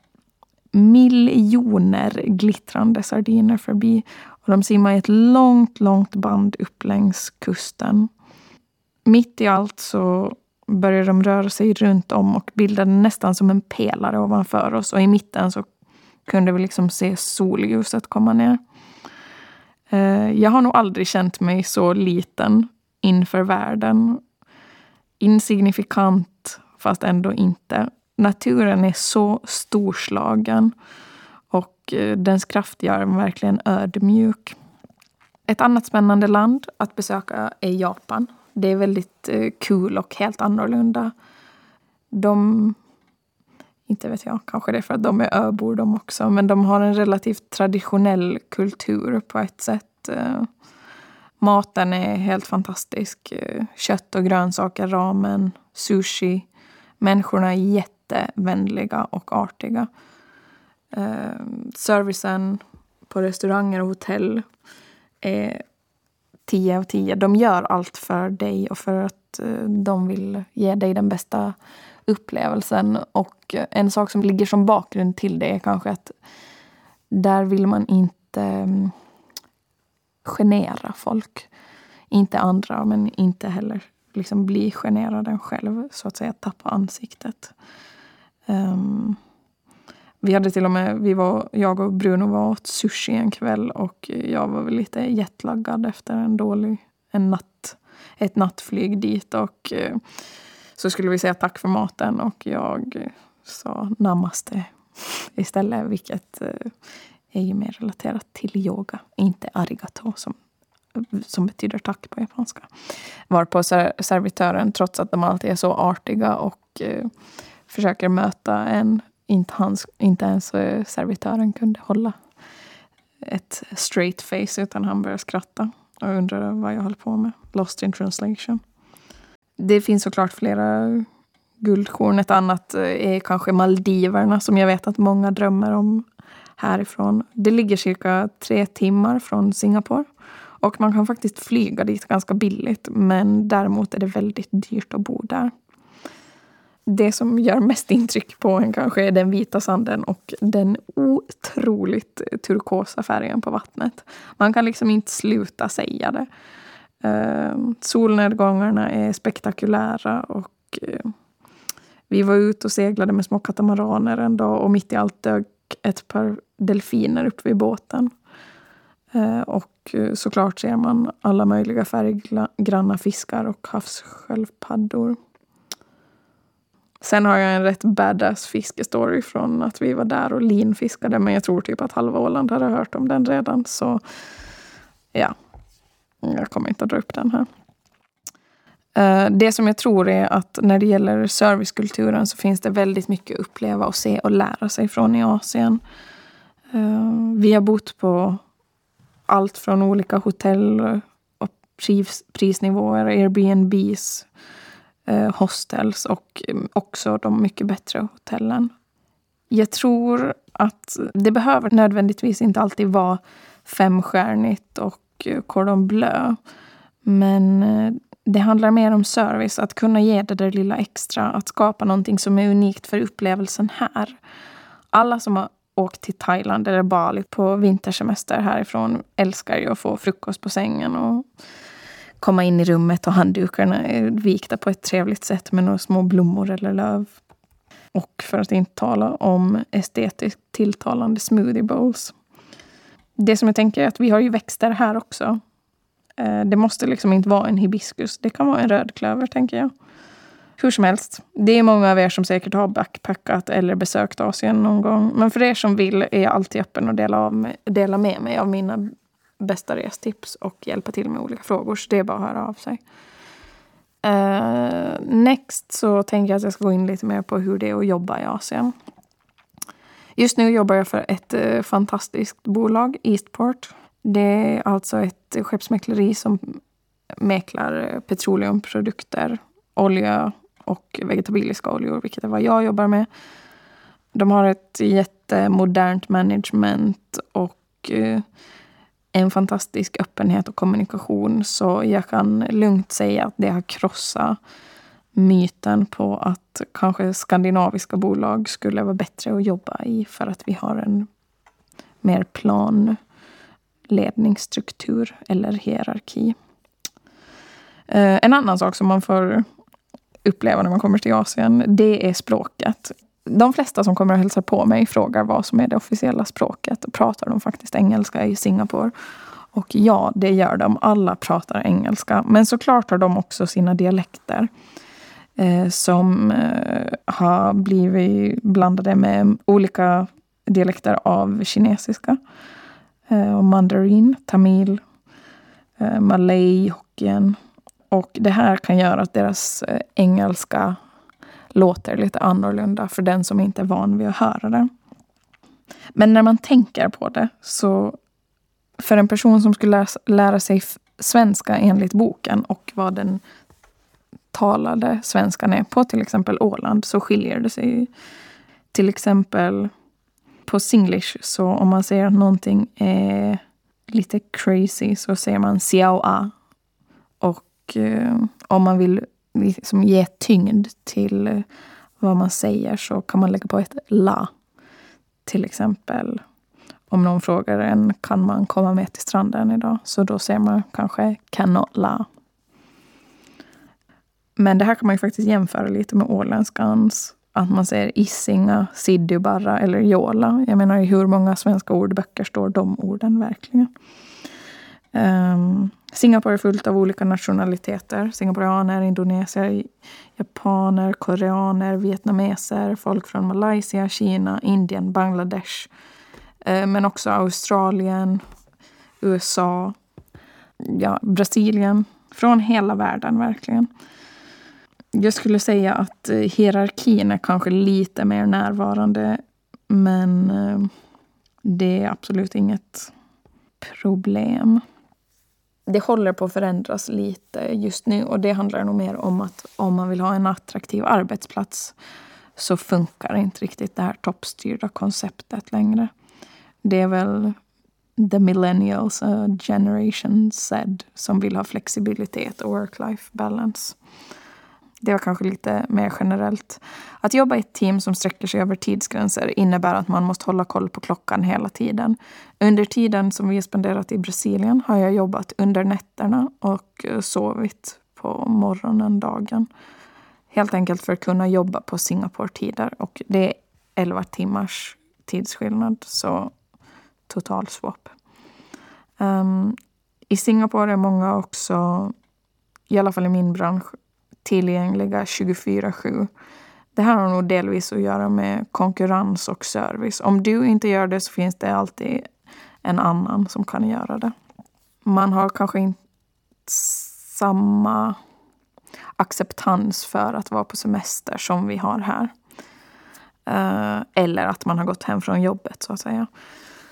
[SPEAKER 1] miljoner glittrande sardiner förbi. Och de simmade i ett långt, långt band upp längs kusten. Mitt i allt så började de röra sig runt om och bildade nästan som en pelare ovanför oss. Och i mitten så kunde vi liksom se solljuset komma ner. Eh, jag har nog aldrig känt mig så liten inför världen. Insignifikant, fast ändå inte. Naturen är så storslagen och eh, dens kraft gör en verkligen ödmjuk. Ett annat spännande land att besöka är Japan. Det är väldigt eh, kul och helt annorlunda. De, inte vet jag, kanske det är för att de är öbor de också, men de har en relativt traditionell kultur på ett sätt. Eh, maten är helt fantastisk. Kött och grönsaker, ramen, sushi. Människorna är jättevänliga och artiga. Ehm, servicen på restauranger och hotell är 10 av 10. De gör allt för dig och för att eh, de vill ge dig den bästa upplevelsen. Och eh, en sak som ligger som bakgrund till det är kanske att där vill man inte mm, genera folk. Inte andra, men inte heller liksom bli generad själv, så att säga tappa ansiktet. Um, vi hade till och med, vi var, jag och Bruno var åt sushi en kväll och jag var väl lite jetlaggad efter en dålig en natt, ett nattflyg dit. Och eh, så skulle vi säga tack för maten och jag sa namaste istället, vilket eh, är ju mer relaterat till yoga, inte arigato som, som betyder tack på japanska. Varpå servitören, trots att de alltid är så artiga och eh, försöker möta en inte, hans, inte ens eh, servitören kunde hålla ett straight face utan han började skratta och undrade vad jag höll på med. Lost in translation. Det finns såklart flera guldkorn. Ett annat eh, är kanske Maldiverna som jag vet att många drömmer om härifrån. Det ligger cirka tre timmar från Singapore. Och man kan faktiskt flyga dit ganska billigt men däremot är det väldigt dyrt att bo där det som gör mest intryck på en kanske är den vita sanden och den otroligt turkosa färgen på vattnet. Man kan liksom inte sluta säga det. Uh, solnedgångarna är spektakulära och uh, vi var ute och seglade med små katamaraner en dag och mitt i allt dök ett par delfiner upp vid båten. Uh, och eh, såklart ser man alla möjliga färggranna fiskar och havssköldpaddor. Sen har jag en rätt badass fiskestory från att vi var där och linfiskade. Men jag tror typ att halva Åland hade hört om den redan. Så ja, jag kommer inte att dra upp den här. Eh, det som jag tror är att när det gäller servicekulturen så finns det väldigt mycket att uppleva och se och lära sig från i Asien. Eh, vi har bott på allt från olika hotell och prisnivåer, Airbnbs, eh, hostels och mm, också de mycket bättre hotellen. Jag tror att det behöver nödvändigtvis inte alltid vara femstjärnigt och eh, cordon bleu. Men eh, det handlar mer om service, att kunna ge det där lilla extra, att skapa någonting som är unikt för upplevelsen här. alla som har åkt till Thailand eller Bali på vintersemester härifrån älskar ju att få frukost på sängen och komma in i rummet och handdukarna är vikta på ett trevligt sätt med några små blommor eller löv. Och för att inte tala om estetiskt tilltalande smoothie bowls. Det som jag tänker är att vi har ju växter här också. Eh, det måste liksom inte vara en hibiskus. Det kan vara en rödklöver, tänker jag. Hur som helst, det är många av er som säkert har backpackat eller besökt Asien någon gång. Men för er som vill är jag alltid öppen och dela, av dela med mig av mina bästa restips och hjälpa till med olika frågor. Så det är bara att höra av sig. Uh, next så tänker jag att jag ska gå in lite mer på hur det är att jobba i Asien. Just nu jobbar jag för ett uh, fantastiskt bolag, Eastport. Det är alltså ett skeppsmäkleri som mäklar eh, petroleumprodukter, olja och vegetabiliska oljor, vilket är vad jag jobbar med. De har ett jättemodernt management och uh, en fantastisk öppenhet och kommunikation. Så jag kan lugnt säga att det har krossat myten på att kanske skandinaviska bolag skulle vara bättre att jobba i för att vi har en mer plan ledningsstruktur eller hierarki. Eh, en annan sak som man får uppleva när man kommer till Asien, det är språket. De flesta som kommer och hälsar på mig frågar vad som är det officiella språket. Pratar de faktiskt engelska i Singapore? Och ja, det gör de. Alla pratar engelska. Men såklart har de också sina dialekter. Eh, som eh, har blivit blandade med olika dialekter av kinesiska. Eh, och mandarin, tamil, eh, malay, hokkien. Och det här kan göra att deras eh, engelska låter lite annorlunda för den som inte är van vid att höra det. Men när man tänker på det så för en person som skulle lära, lära sig svenska enligt boken och vad den talade svenskan är på till exempel Åland så skiljer det sig. Till exempel på singlish så om man säger att någonting är lite crazy så säger man xiao Och eh, om man vill liksom ge tyngd till eh, vad man säger så kan man lägga på ett la. Till exempel om någon frågar en kan man komma med till stranden idag? Så då säger man kanske cannot la. Men det här kan man ju faktiskt jämföra lite med åländskans. Att man säger Issinga, Siddubarra eller Jola. Jag menar i hur många svenska ordböcker står de orden verkligen? Um, Singapore är fullt av olika nationaliteter. Singaporeaner, indonesier, japaner, koreaner, vietnameser, folk från Malaysia, Kina, Indien, Bangladesh. Uh, men också Australien, USA, ja, Brasilien. Från hela världen verkligen. Jag skulle säga att eh, hierarkin är kanske lite mer närvarande. Men eh, det är absolut inget problem det håller på att förändras lite just nu och det handlar nog mer om att om man vill ha en attraktiv arbetsplats så funkar inte riktigt det här toppstyrda konceptet längre. Det är väl the millennials, uh, generation Z, som vill ha flexibilitet och work-life balance. Det var kanske lite mer generellt. Att jobba i ett team som sträcker sig över tidsgränser innebär att man måste hålla koll på klockan hela tiden. Under tiden som vi spenderat i Brasilien har jag jobbat under nätterna och eh, sovit på morgonen, dagen. Helt enkelt för att kunna jobba på Singapore-tider. Och det är 11 timmars tidsskillnad, så total swap. Um, I Singapore är många också, i alla fall i min bransch, tillgängliga 24-7. Det här har nog delvis att göra med konkurrens och service. Om du inte gör det så finns det alltid en annan som kan göra det. Man har kanske inte samma acceptans för att vara på semester som vi har här. Eh, eller att man har gått hem från jobbet, så att säga.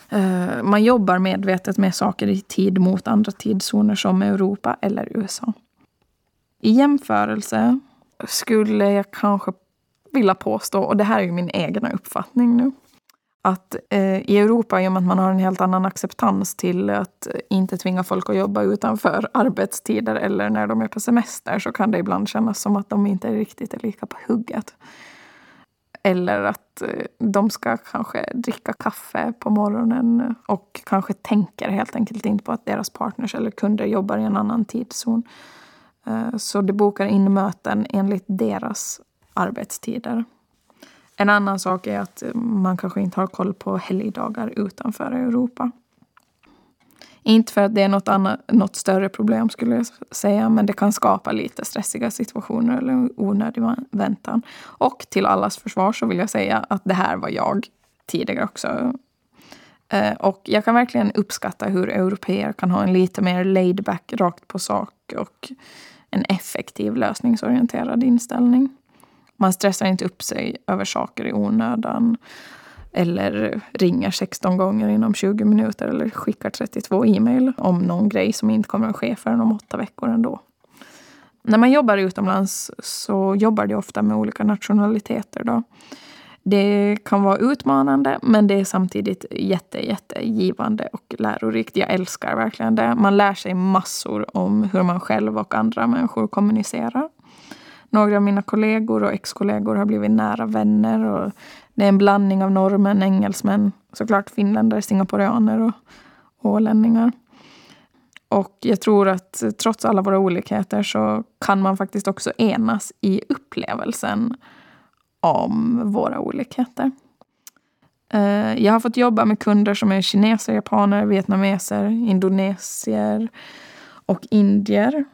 [SPEAKER 1] Eh, man jobbar medvetet med saker i tid mot andra tidszoner som Europa eller USA. I jämförelse skulle jag kanske vilja påstå, och det här är ju min egna uppfattning nu, att eh, i Europa, i och med att man har en helt annan acceptans till att inte tvinga folk att jobba utanför arbetstider eller när de är på semester, så kan det ibland kännas som att de inte riktigt är lika på hugget. Eller att eh, de ska kanske dricka kaffe på morgonen och kanske tänker helt enkelt inte på att deras partners eller kunder jobbar i en annan tidszon. Eh, så de bokar in möten enligt deras arbetstider. En annan sak är att eh, man kanske inte har koll på helgdagar utanför Europa. Inte för att det är något, annat, något större problem skulle jag säga, men det kan skapa lite stressiga situationer eller onödig väntan. Och till allas försvar så vill jag säga att det här var jag tidigare också. Eh, och jag kan verkligen uppskatta hur europeer kan ha en lite mer laid back, rakt på sak och en effektiv lösningsorienterad inställning. Man stressar inte upp sig över saker i onödan. Eller ringer 16 gånger inom 20 minuter eller skickar 32 e-mail om någon grej som inte kommer att ske förrän om åtta veckor ändå. När man jobbar utomlands så jobbar det ofta med olika nationaliteter. Då. Det kan vara utmanande men det är samtidigt jätte, jättegivande och lärorikt. Jag älskar verkligen det. Man lär sig massor om hur man själv och andra människor kommunicerar. Några av mina kollegor och exkollegor har blivit nära vänner. Och det är en blandning av norrmän, engelsmän, såklart finländare, singaporianer och ålänningar. Och jag tror att trots alla våra olikheter så kan man faktiskt också enas i upplevelsen om våra olikheter. Eh, jag har fått jobba med kunder som är kineser, japaner, vietnameser, indonesier och indier.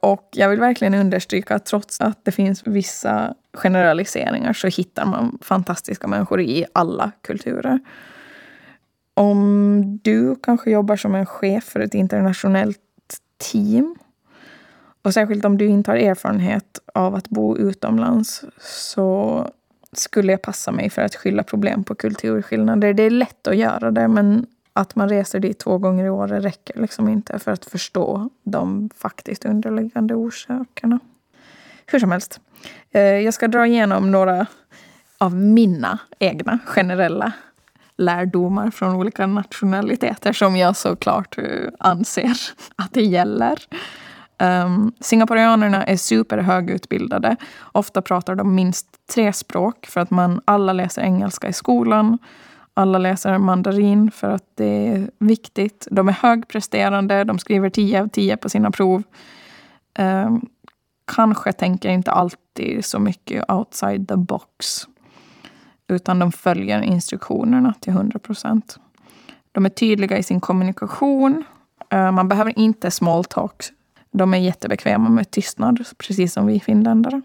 [SPEAKER 1] Och jag vill verkligen understryka att trots att det finns vissa generaliseringar så hittar man fantastiska människor i alla kulturer. Om du kanske jobbar som en chef för ett internationellt team och särskilt om du inte har erfarenhet av att bo utomlands så skulle jag passa mig för att skylla problem på kulturskillnader. Det är lätt att göra det men att man reser dit två gånger i året räcker liksom inte för att förstå de faktiskt underliggande orsakerna. Hur som helst, eh, jag ska dra igenom några av mina egna generella lärdomar från olika nationaliteter som jag såklart eh, anser att det gäller. Um, Singaporeanerna är superhögutbildade. Ofta pratar de minst tre språk för att man alla läser engelska i skolan. Alla läser mandarin för att det är viktigt. De är högpresterande, de skriver 10 av 10 på sina prov. Um, kanske tänker inte alltid så mycket outside the box. Utan de följer instruktionerna till 100 procent. De är tydliga i sin kommunikation. Uh, man behöver inte small talk. De är jättebekväma med tystnad, precis som vi finländare.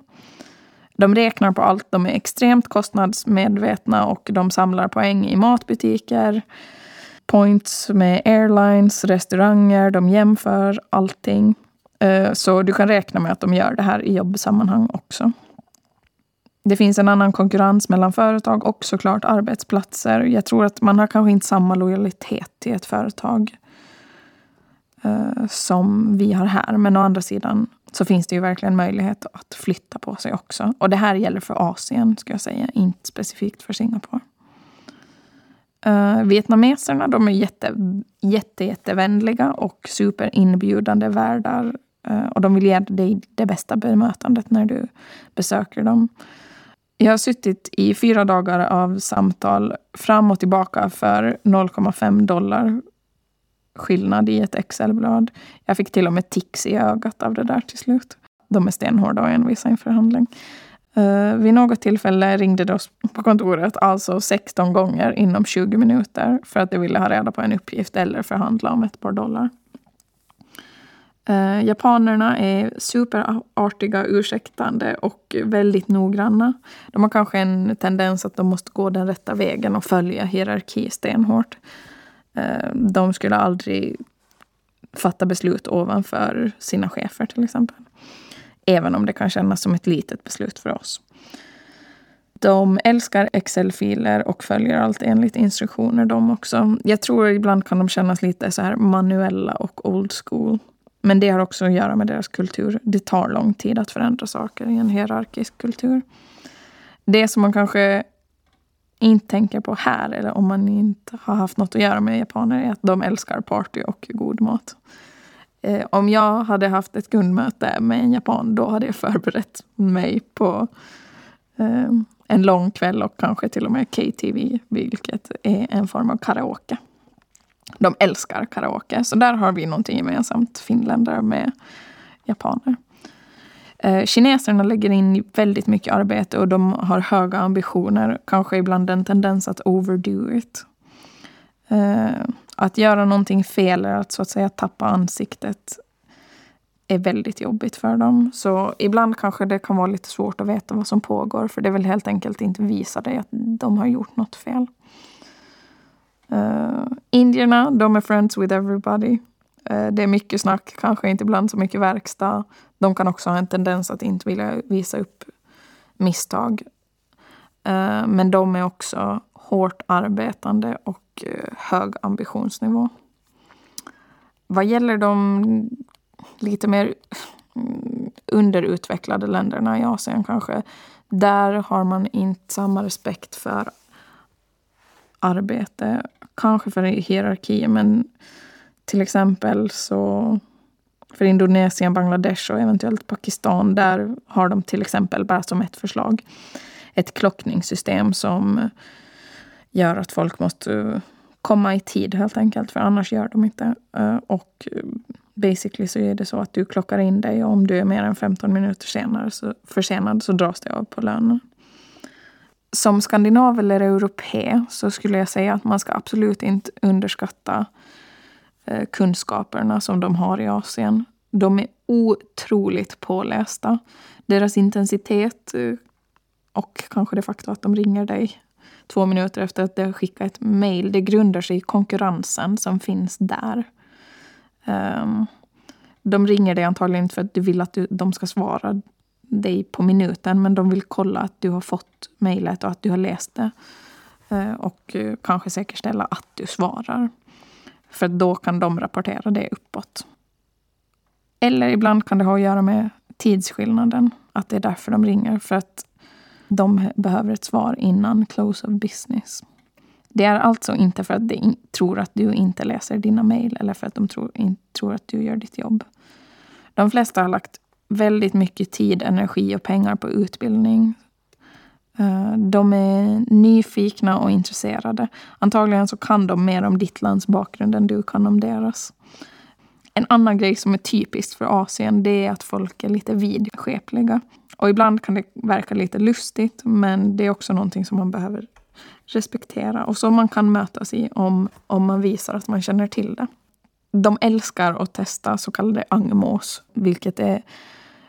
[SPEAKER 1] De räknar på allt. De är extremt kostnadsmedvetna och de samlar poäng i matbutiker, points med airlines, restauranger. De jämför allting. Eh, så du kan räkna med att de gör det här i jobbsammanhang också. Det finns en annan konkurrens mellan företag och såklart arbetsplatser. Jag tror att man har kanske inte samma lojalitet till ett företag eh, som vi har här. Men å andra sidan så finns det ju verkligen möjlighet att flytta på sig också. Och det här gäller för Asien, ska jag säga, inte specifikt för Singapore. Uh, vietnameserna de är jätte, jätte, jättevänliga och superinbjudande värdar. Uh, eh, och de vill ge dig det bästa bemötandet när du besöker dem. Jag har suttit i fyra dagar av samtal fram och tillbaka för 0,5 dollar skillnad i ett Excelblad. Jag fick till och med tics i ögat av det där till slut. De är stenhårda och envisa i en förhandling. Uh, vid något tillfälle ringde de oss på kontoret alltså 16 gånger inom 20 minuter för att de ville ha reda på en uppgift eller förhandla om ett par dollar. Uh, japanerna är superartiga, ursäktande och väldigt noggranna. De har kanske en tendens att de måste gå den rätta vägen och följa hierarki stenhårt. Eh, de skulle aldrig fatta beslut ovanför sina chefer till exempel. Även om det kan kännas som ett litet beslut för oss. De älskar Excel-filer och följer allt enligt instruktioner de också. Jag tror ibland kan de kännas lite så här manuella och old school. Men det har också att göra med deras kultur. Det tar lång tid att förändra saker i en hierarkisk kultur. Det som man kanske inte tänker på här, eller om man inte har haft något att göra med japaner, är att de älskar party och god mat. Eh, om jag hade haft ett kundmöte med en japan, då hade jag förberett mig på eh, en lång kväll och kanske till och med KTV, vilket är en form av karaoke. De älskar karaoke, så där har vi någonting gemensamt, finländare med japaner. Eh, kineserna lägger in väldigt mycket arbete och de har höga ambitioner. Kanske ibland en tendens att overdo it. Eh, att göra någonting fel eller att så att säga tappa ansiktet är väldigt jobbigt för dem. Så ibland kanske det kan vara lite svårt att veta vad som pågår. För det vill helt enkelt inte visa dig att de har gjort något fel. Uh, indierna, de är friends with everybody. Eh, det är mycket snack, kanske inte ibland så mycket verkstad. De kan också ha en tendens att inte vilja visa upp misstag. Eh, men de är också hårt arbetande och eh, hög ambitionsnivå. Vad gäller de lite mer mm, underutvecklade länderna i Asien kanske, där har man inte samma respekt för arbete. Kanske för hierarki, men till exempel så för Indonesien, Bangladesh och eventuellt Pakistan, där har de till exempel, bara som ett förslag, ett klockningssystem som gör att folk måste eh, komma i tid helt enkelt, för annars gör de inte. Eh, och basically så är det så att du klockar in dig och om du är mer än 15 minuter senare så, försenad så dras det av på lönen. Som skandinav eller europé så skulle jag säga att man ska absolut inte underskatta Eh, kunskaperna som de har i Asien. De är otroligt pålästa. Deras intensitet eh, och kanske det faktum att de ringer dig två minuter efter att de har skickat ett mejl, det grundar sig i konkurrensen som finns där. Ehm, de ringer dig antagligen inte för att du vill att de ska svara dig på minuten, men de vill kolla att du har fått mejlet och att du har läst det. Eh, och kanske säkerställa att du svarar. För då kan de rapportera det uppåt. Eller ibland kan det ha att göra med tidsskillnaden. Att det är därför de ringer. För att de behöver ett svar innan close of business. Det är alltså inte för att de tror att du inte läser dina mejl eller för att de tror, in, tror att du gör ditt jobb. De flesta har lagt väldigt mycket tid, energi och pengar på utbildning. Eh, de är nyfikna och intresserade. Antagligen så kan de mer om ditt lands bakgrund än du kan om deras. En annan grej som är typiskt för Asien det är att folk är lite vidskepliga. Och ibland kan det verka lite lustigt men det är också någonting som man behöver respektera och som man kan mötas i om, om man visar att man känner till det. De älskar att testa så kallade angmås vilket är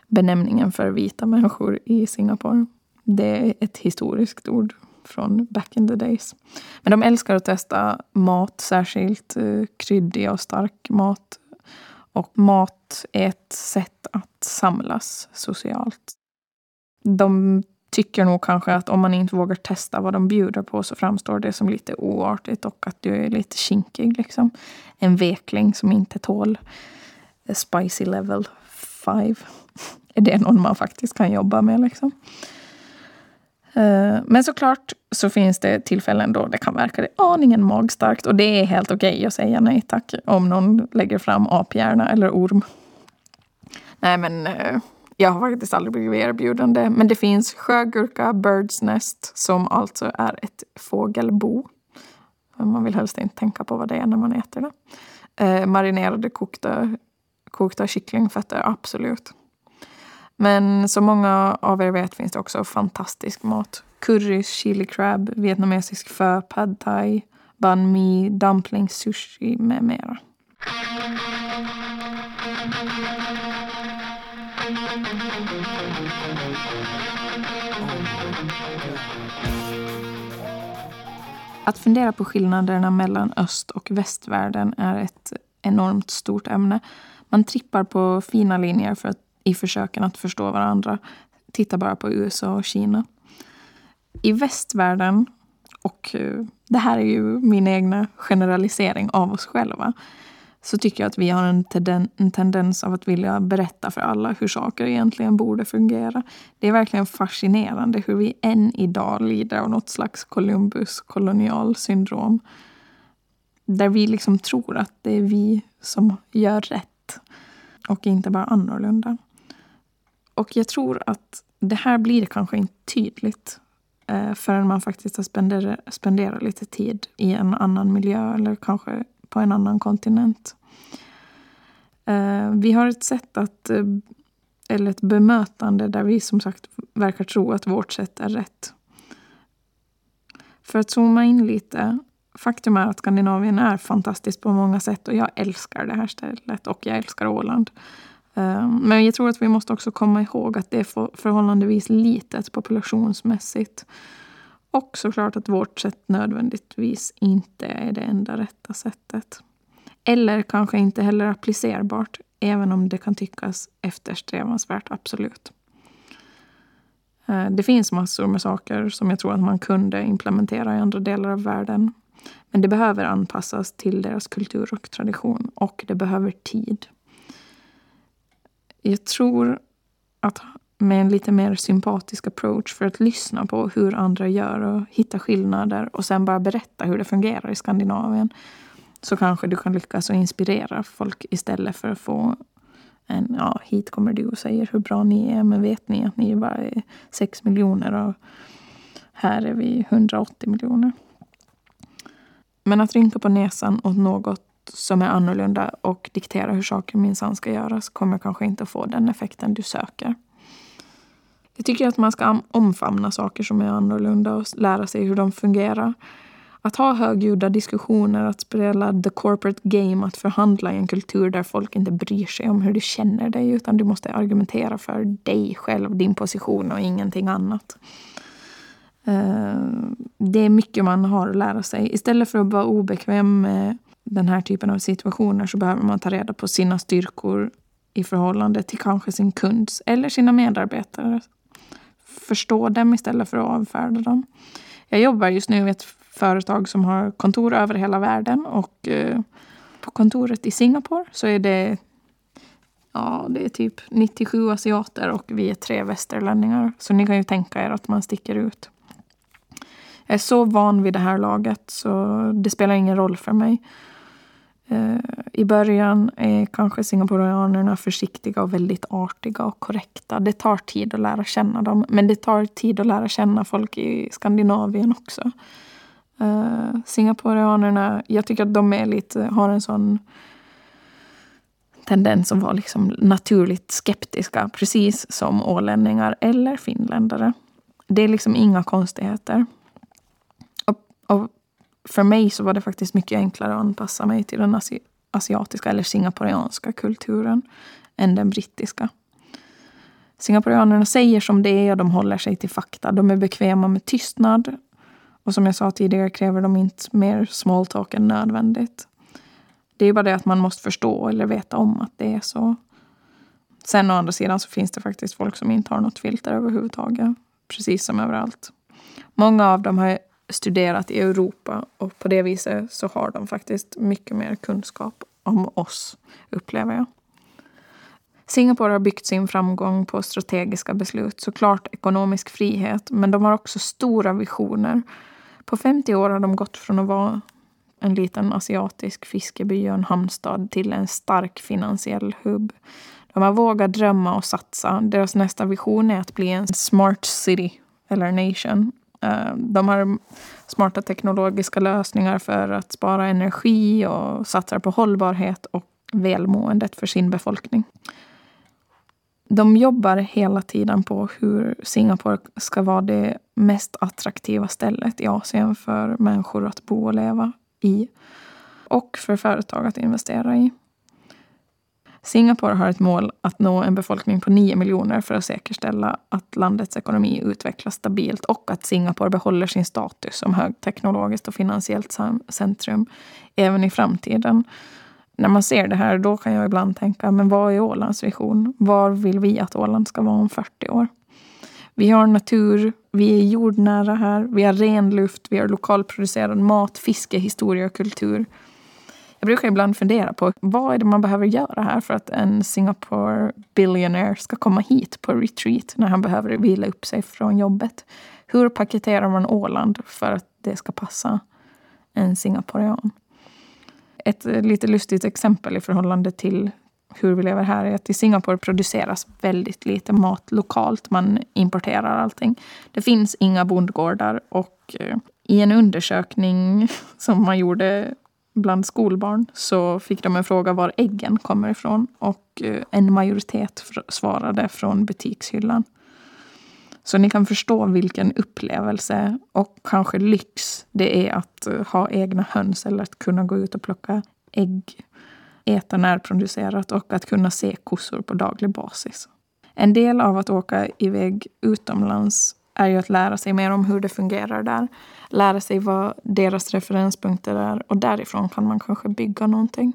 [SPEAKER 1] benämningen för vita människor i Singapore. Det är ett historiskt ord från back in the days. Men de älskar att testa mat, särskilt eh, kryddig och stark mat. Och mat är ett sätt att samlas socialt. De tycker nog kanske att om man inte vågar testa vad de bjuder på så framstår det som lite oartigt och att du är lite kinkig. Liksom. En vekling som inte tål spicy level 5. Är det någon man faktiskt kan jobba med? Liksom. Eh, men såklart så finns det tillfällen då det kan verka aningen magstarkt. Och det är helt okej okay att säga nej tack om någon lägger fram aphjärna eller orm. Nej men eh, jag har faktiskt aldrig blivit erbjuden det. Men det finns sjögurka Birds Nest som alltså är ett fågelbo. Man vill helst inte tänka på vad det är när man äter det. Eh, marinerade kokta, kokta kycklingfötter, absolut. Men som många av er vet finns det också fantastisk mat. Curry, chili crab, vietnamesisk pho, pad thai, banh mi, dumplings, sushi med mera. Att fundera på skillnaderna mellan öst och västvärlden är ett enormt stort ämne. Man trippar på fina linjer för att, i försöken att förstå varandra. Titta bara på USA och Kina. I västvärlden, och eh, det här är ju min egna generalisering av oss själva, så tycker jag att vi har en, tenden, en tendens av att vilja berätta för alla hur saker egentligen borde fungera. Det är verkligen fascinerande hur vi än idag lider av något slags Columbus-kolonial-syndrom. Där vi liksom tror att det är vi som gör rätt och inte bara annorlunda. Och jag tror att det här blir kanske inte tydligt eh, förrän man faktiskt har spenderat, spenderat lite tid i en annan miljö eller kanske på en annan kontinent. Eh, vi har ett sätt att, eh, eller ett bemötande där vi som sagt verkar tro att vårt sätt är rätt. För att zooma in lite. Faktum är att Skandinavien är fantastiskt på många sätt och jag älskar det här stället och jag älskar Åland. Eh, men jag tror att vi måste också komma ihåg att det är förhållandevis litet populationsmässigt. Och såklart att vårt sätt nödvändigtvis inte är det enda rätta sättet. Eller kanske inte heller applicerbart, även om det kan tyckas eftersträvansvärt, absolut. Eh, det finns massor med saker som jag tror att man kunde implementera i andra delar av världen. Men det behöver anpassas till deras kultur och tradition och det behöver tid. Jag tror att med en lite mer sympatisk approach för att lyssna på hur andra gör och hitta skillnader och sen bara berätta hur det fungerar i Skandinavien så kanske du kan lyckas och inspirera folk istället för att få en, ja, hit kommer du och säger hur bra ni är, men vet ni att ni bara är 6 miljoner och här är vi 180 miljoner. Men att rynka på näsan åt något som är annorlunda och diktera hur saker minsann ska göras kommer kanske inte att få den effekten du söker. Jag tycker att man ska omfamna saker som är annorlunda och lära sig hur de fungerar. Att ha högljudda diskussioner, att spela the corporate game, att förhandla i en kultur där folk inte bryr sig om hur du känner dig utan du måste argumentera för dig själv, din position och ingenting annat. Eh, det är mycket man har att lära sig. Istället för att vara obekväm med den här typen av situationer så behöver man ta reda på sina styrkor i förhållande till kanske sin kunds eller sina medarbetare. Förstå dem istället för att avfärda dem. Jag jobbar just nu i ett företag som har kontor över hela världen. Och eh, på kontoret i Singapore så är det, ja, det är typ 97 asiater och vi är tre västerlänningar. Så ni kan ju tänka er att man sticker ut. Jag är så van vid det här laget så det spelar ingen roll för mig. Eh, I början är kanske singaporeanerna försiktiga och väldigt artiga och korrekta. Det tar tid att lära känna dem, men det tar tid att lära känna folk i Skandinavien också. Uh, Singaporeanerna, jag tycker att de är lite, har en sån tendens att vara liksom naturligt skeptiska, precis som ålänningar eller finländare. Det är liksom inga konstigheter. Och, och för mig så var det faktiskt mycket enklare att anpassa mig till den asi asiatiska eller singaporeanska kulturen än den brittiska. Singaporeanerna säger som det är och de håller sig till fakta. De är bekväma med tystnad och som jag sa tidigare kräver de inte mer small talk än nödvändigt. Det är bara det att man måste förstå eller veta om att det är så. Sen å andra sidan så finns det faktiskt folk som inte har något filter överhuvudtaget. Precis som överallt. Många av dem har studerat i Europa och på det viset så har de faktiskt mycket mer kunskap om oss, upplever jag. Singapore har byggt sin framgång på strategiska beslut, såklart ekonomisk frihet, men de har också stora visioner på 50 år har de gått från att vara en liten asiatisk fiskeby och en hamnstad till en stark finansiell hubb. De har vågat drömma och satsa. Deras nästa vision är att bli en smart city eller nation. Eh, de har smarta teknologiska lösningar för att spara energi och satsar på hållbarhet och välmåendet för sin befolkning de jobbar hela tiden på hur Singapore ska vara det mest attraktiva stället i Asien för människor att bo och leva i. Och för företag att investera i. Singapore har ett mål att nå en befolkning på 9 miljoner för att säkerställa att landets ekonomi utvecklas stabilt och att Singapore behåller sin status som högteknologiskt och finansiellt centrum även i framtiden när man ser det här, då kan jag ibland tänka, men vad är Ålands vision? Var vill vi att Åland ska vara om 40 år? Vi har natur, vi är jordnära här, vi har ren luft, vi har lokalproducerad mat, fiske, historia och kultur. Jag brukar ibland fundera på vad är det man behöver göra här för att en Singapore billionaire ska komma hit på retreat när han behöver vila upp sig från jobbet. Hur paketerar man Åland för att det ska passa en singaporean? ett eh, lite lustigt exempel i förhållande till hur vi lever här är att i Singapore produceras väldigt lite mat lokalt. Man importerar allting. Det finns inga bondgårdar och eh, i en undersökning som man gjorde bland skolbarn så fick de en fråga var äggen kommer ifrån och eh, en majoritet svarade från butikshyllan. Så ni kan förstå vilken upplevelse och kanske lyx det är att eh, ha egna höns eller att kunna gå ut och plocka ägg, äta närproducerat och att kunna se kossor på daglig basis. En del av att åka iväg utomlands är ju att lära sig mer om hur det fungerar där. Lära sig vad deras referenspunkter är och därifrån kan man kanske bygga någonting.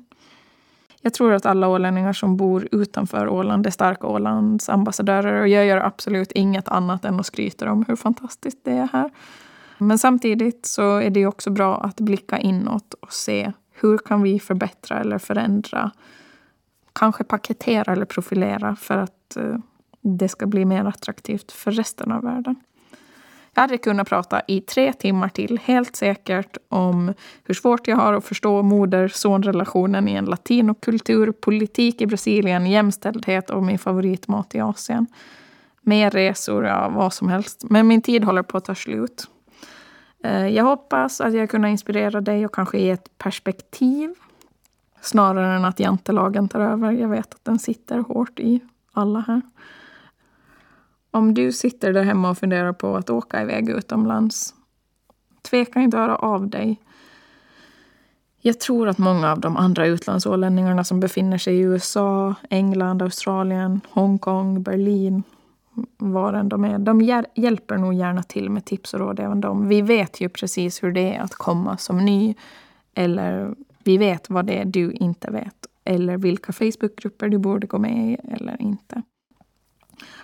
[SPEAKER 1] Jag tror att alla ålänningar som bor utanför Åland är starka Ålands ambassadörer och jag gör absolut inget annat än att skryta om hur fantastiskt det är här. Men samtidigt så är det också bra att blicka inåt och se hur kan vi förbättra eller förändra? Kanske paketera eller profilera för att eh, det ska bli mer attraktivt för resten av världen. Jag hade kunnat prata i tre timmar till, helt säkert, om hur svårt jag har att förstå moder-son-relationen i en latinokultur, politik i Brasilien, jämställdhet och min favoritmat i Asien. Mer resor, ja, vad som helst. Men min tid håller på att ta slut. Eh, jag hoppas att jag kunnat inspirera dig och kanske ge ett perspektiv snarare än att jantelagen tar över. Jag vet att den sitter hårt i alla här. Om du sitter där hemma och funderar på att åka iväg utomlands, tveka inte att höra av dig. Jag tror att många av de andra utlandsålänningarna som befinner sig i USA, England, Australien, Hongkong, Berlin, var än de är, de hjälper nog gärna till med tips och råd även de. Vi vet ju precis hur det är att komma som ny. Eller vi vet vad det är du inte vet. Eller vilka Facebookgrupper du borde gå med i eller inte.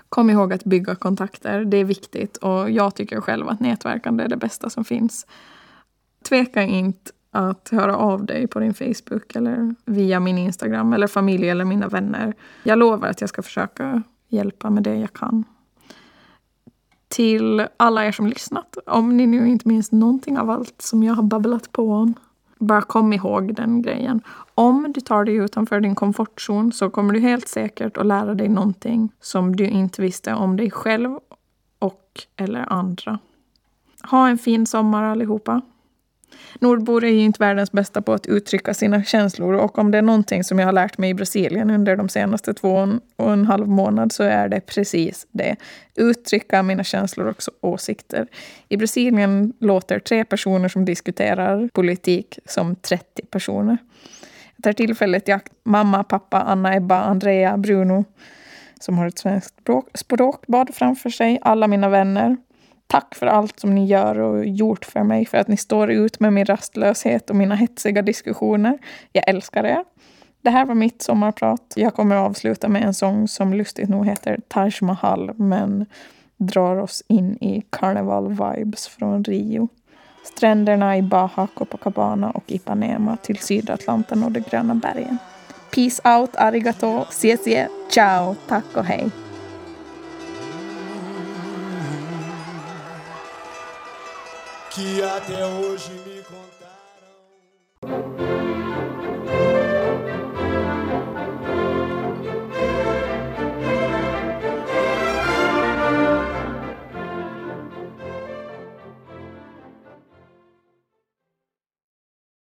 [SPEAKER 1] Kom ihåg att bygga kontakter. Det är viktigt och jag tycker själv att nätverkande är det bästa som finns. Tveka inte att höra av dig på din Facebook eller via min Instagram eller familj eller mina vänner. Jag lovar att jag ska försöka hjälpa med det jag kan. Till alla er som lyssnat, om ni nu inte minns någonting av allt som jag har babblat på om, bara kom ihåg den grejen. Om du tar dig utanför din komfortzon så kommer du helt säkert att lära dig någonting som du inte visste om dig själv och eller andra. Ha en fin sommar allihopa. Nordbor är ju inte världens bästa på att uttrycka sina känslor och om det är någonting som jag har lärt mig i Brasilien under de senaste två och en halv månad så är det precis det. Uttrycka mina känslor och åsikter. I Brasilien låter tre personer som diskuterar politik som 30 personer. Jag tar tillfället i akt. Mamma, pappa, Anna, Ebba, Andrea, Bruno som har ett svenskt språkbad framför sig, alla mina vänner Tack för allt som ni gör och gjort för mig, för att ni står ut med min rastlöshet och mina hetsiga diskussioner. Jag älskar er. Det här var mitt sommarprat. Jag kommer att avsluta med en sång som lustigt nog heter Taj Mahal, men drar oss in i karneval-vibes från Rio. Stränderna i Baja, Copacabana och Ipanema till Sydatlanten och de gröna bergen. Peace out, arigato, sie, ciao, tack och hej. Que até hoje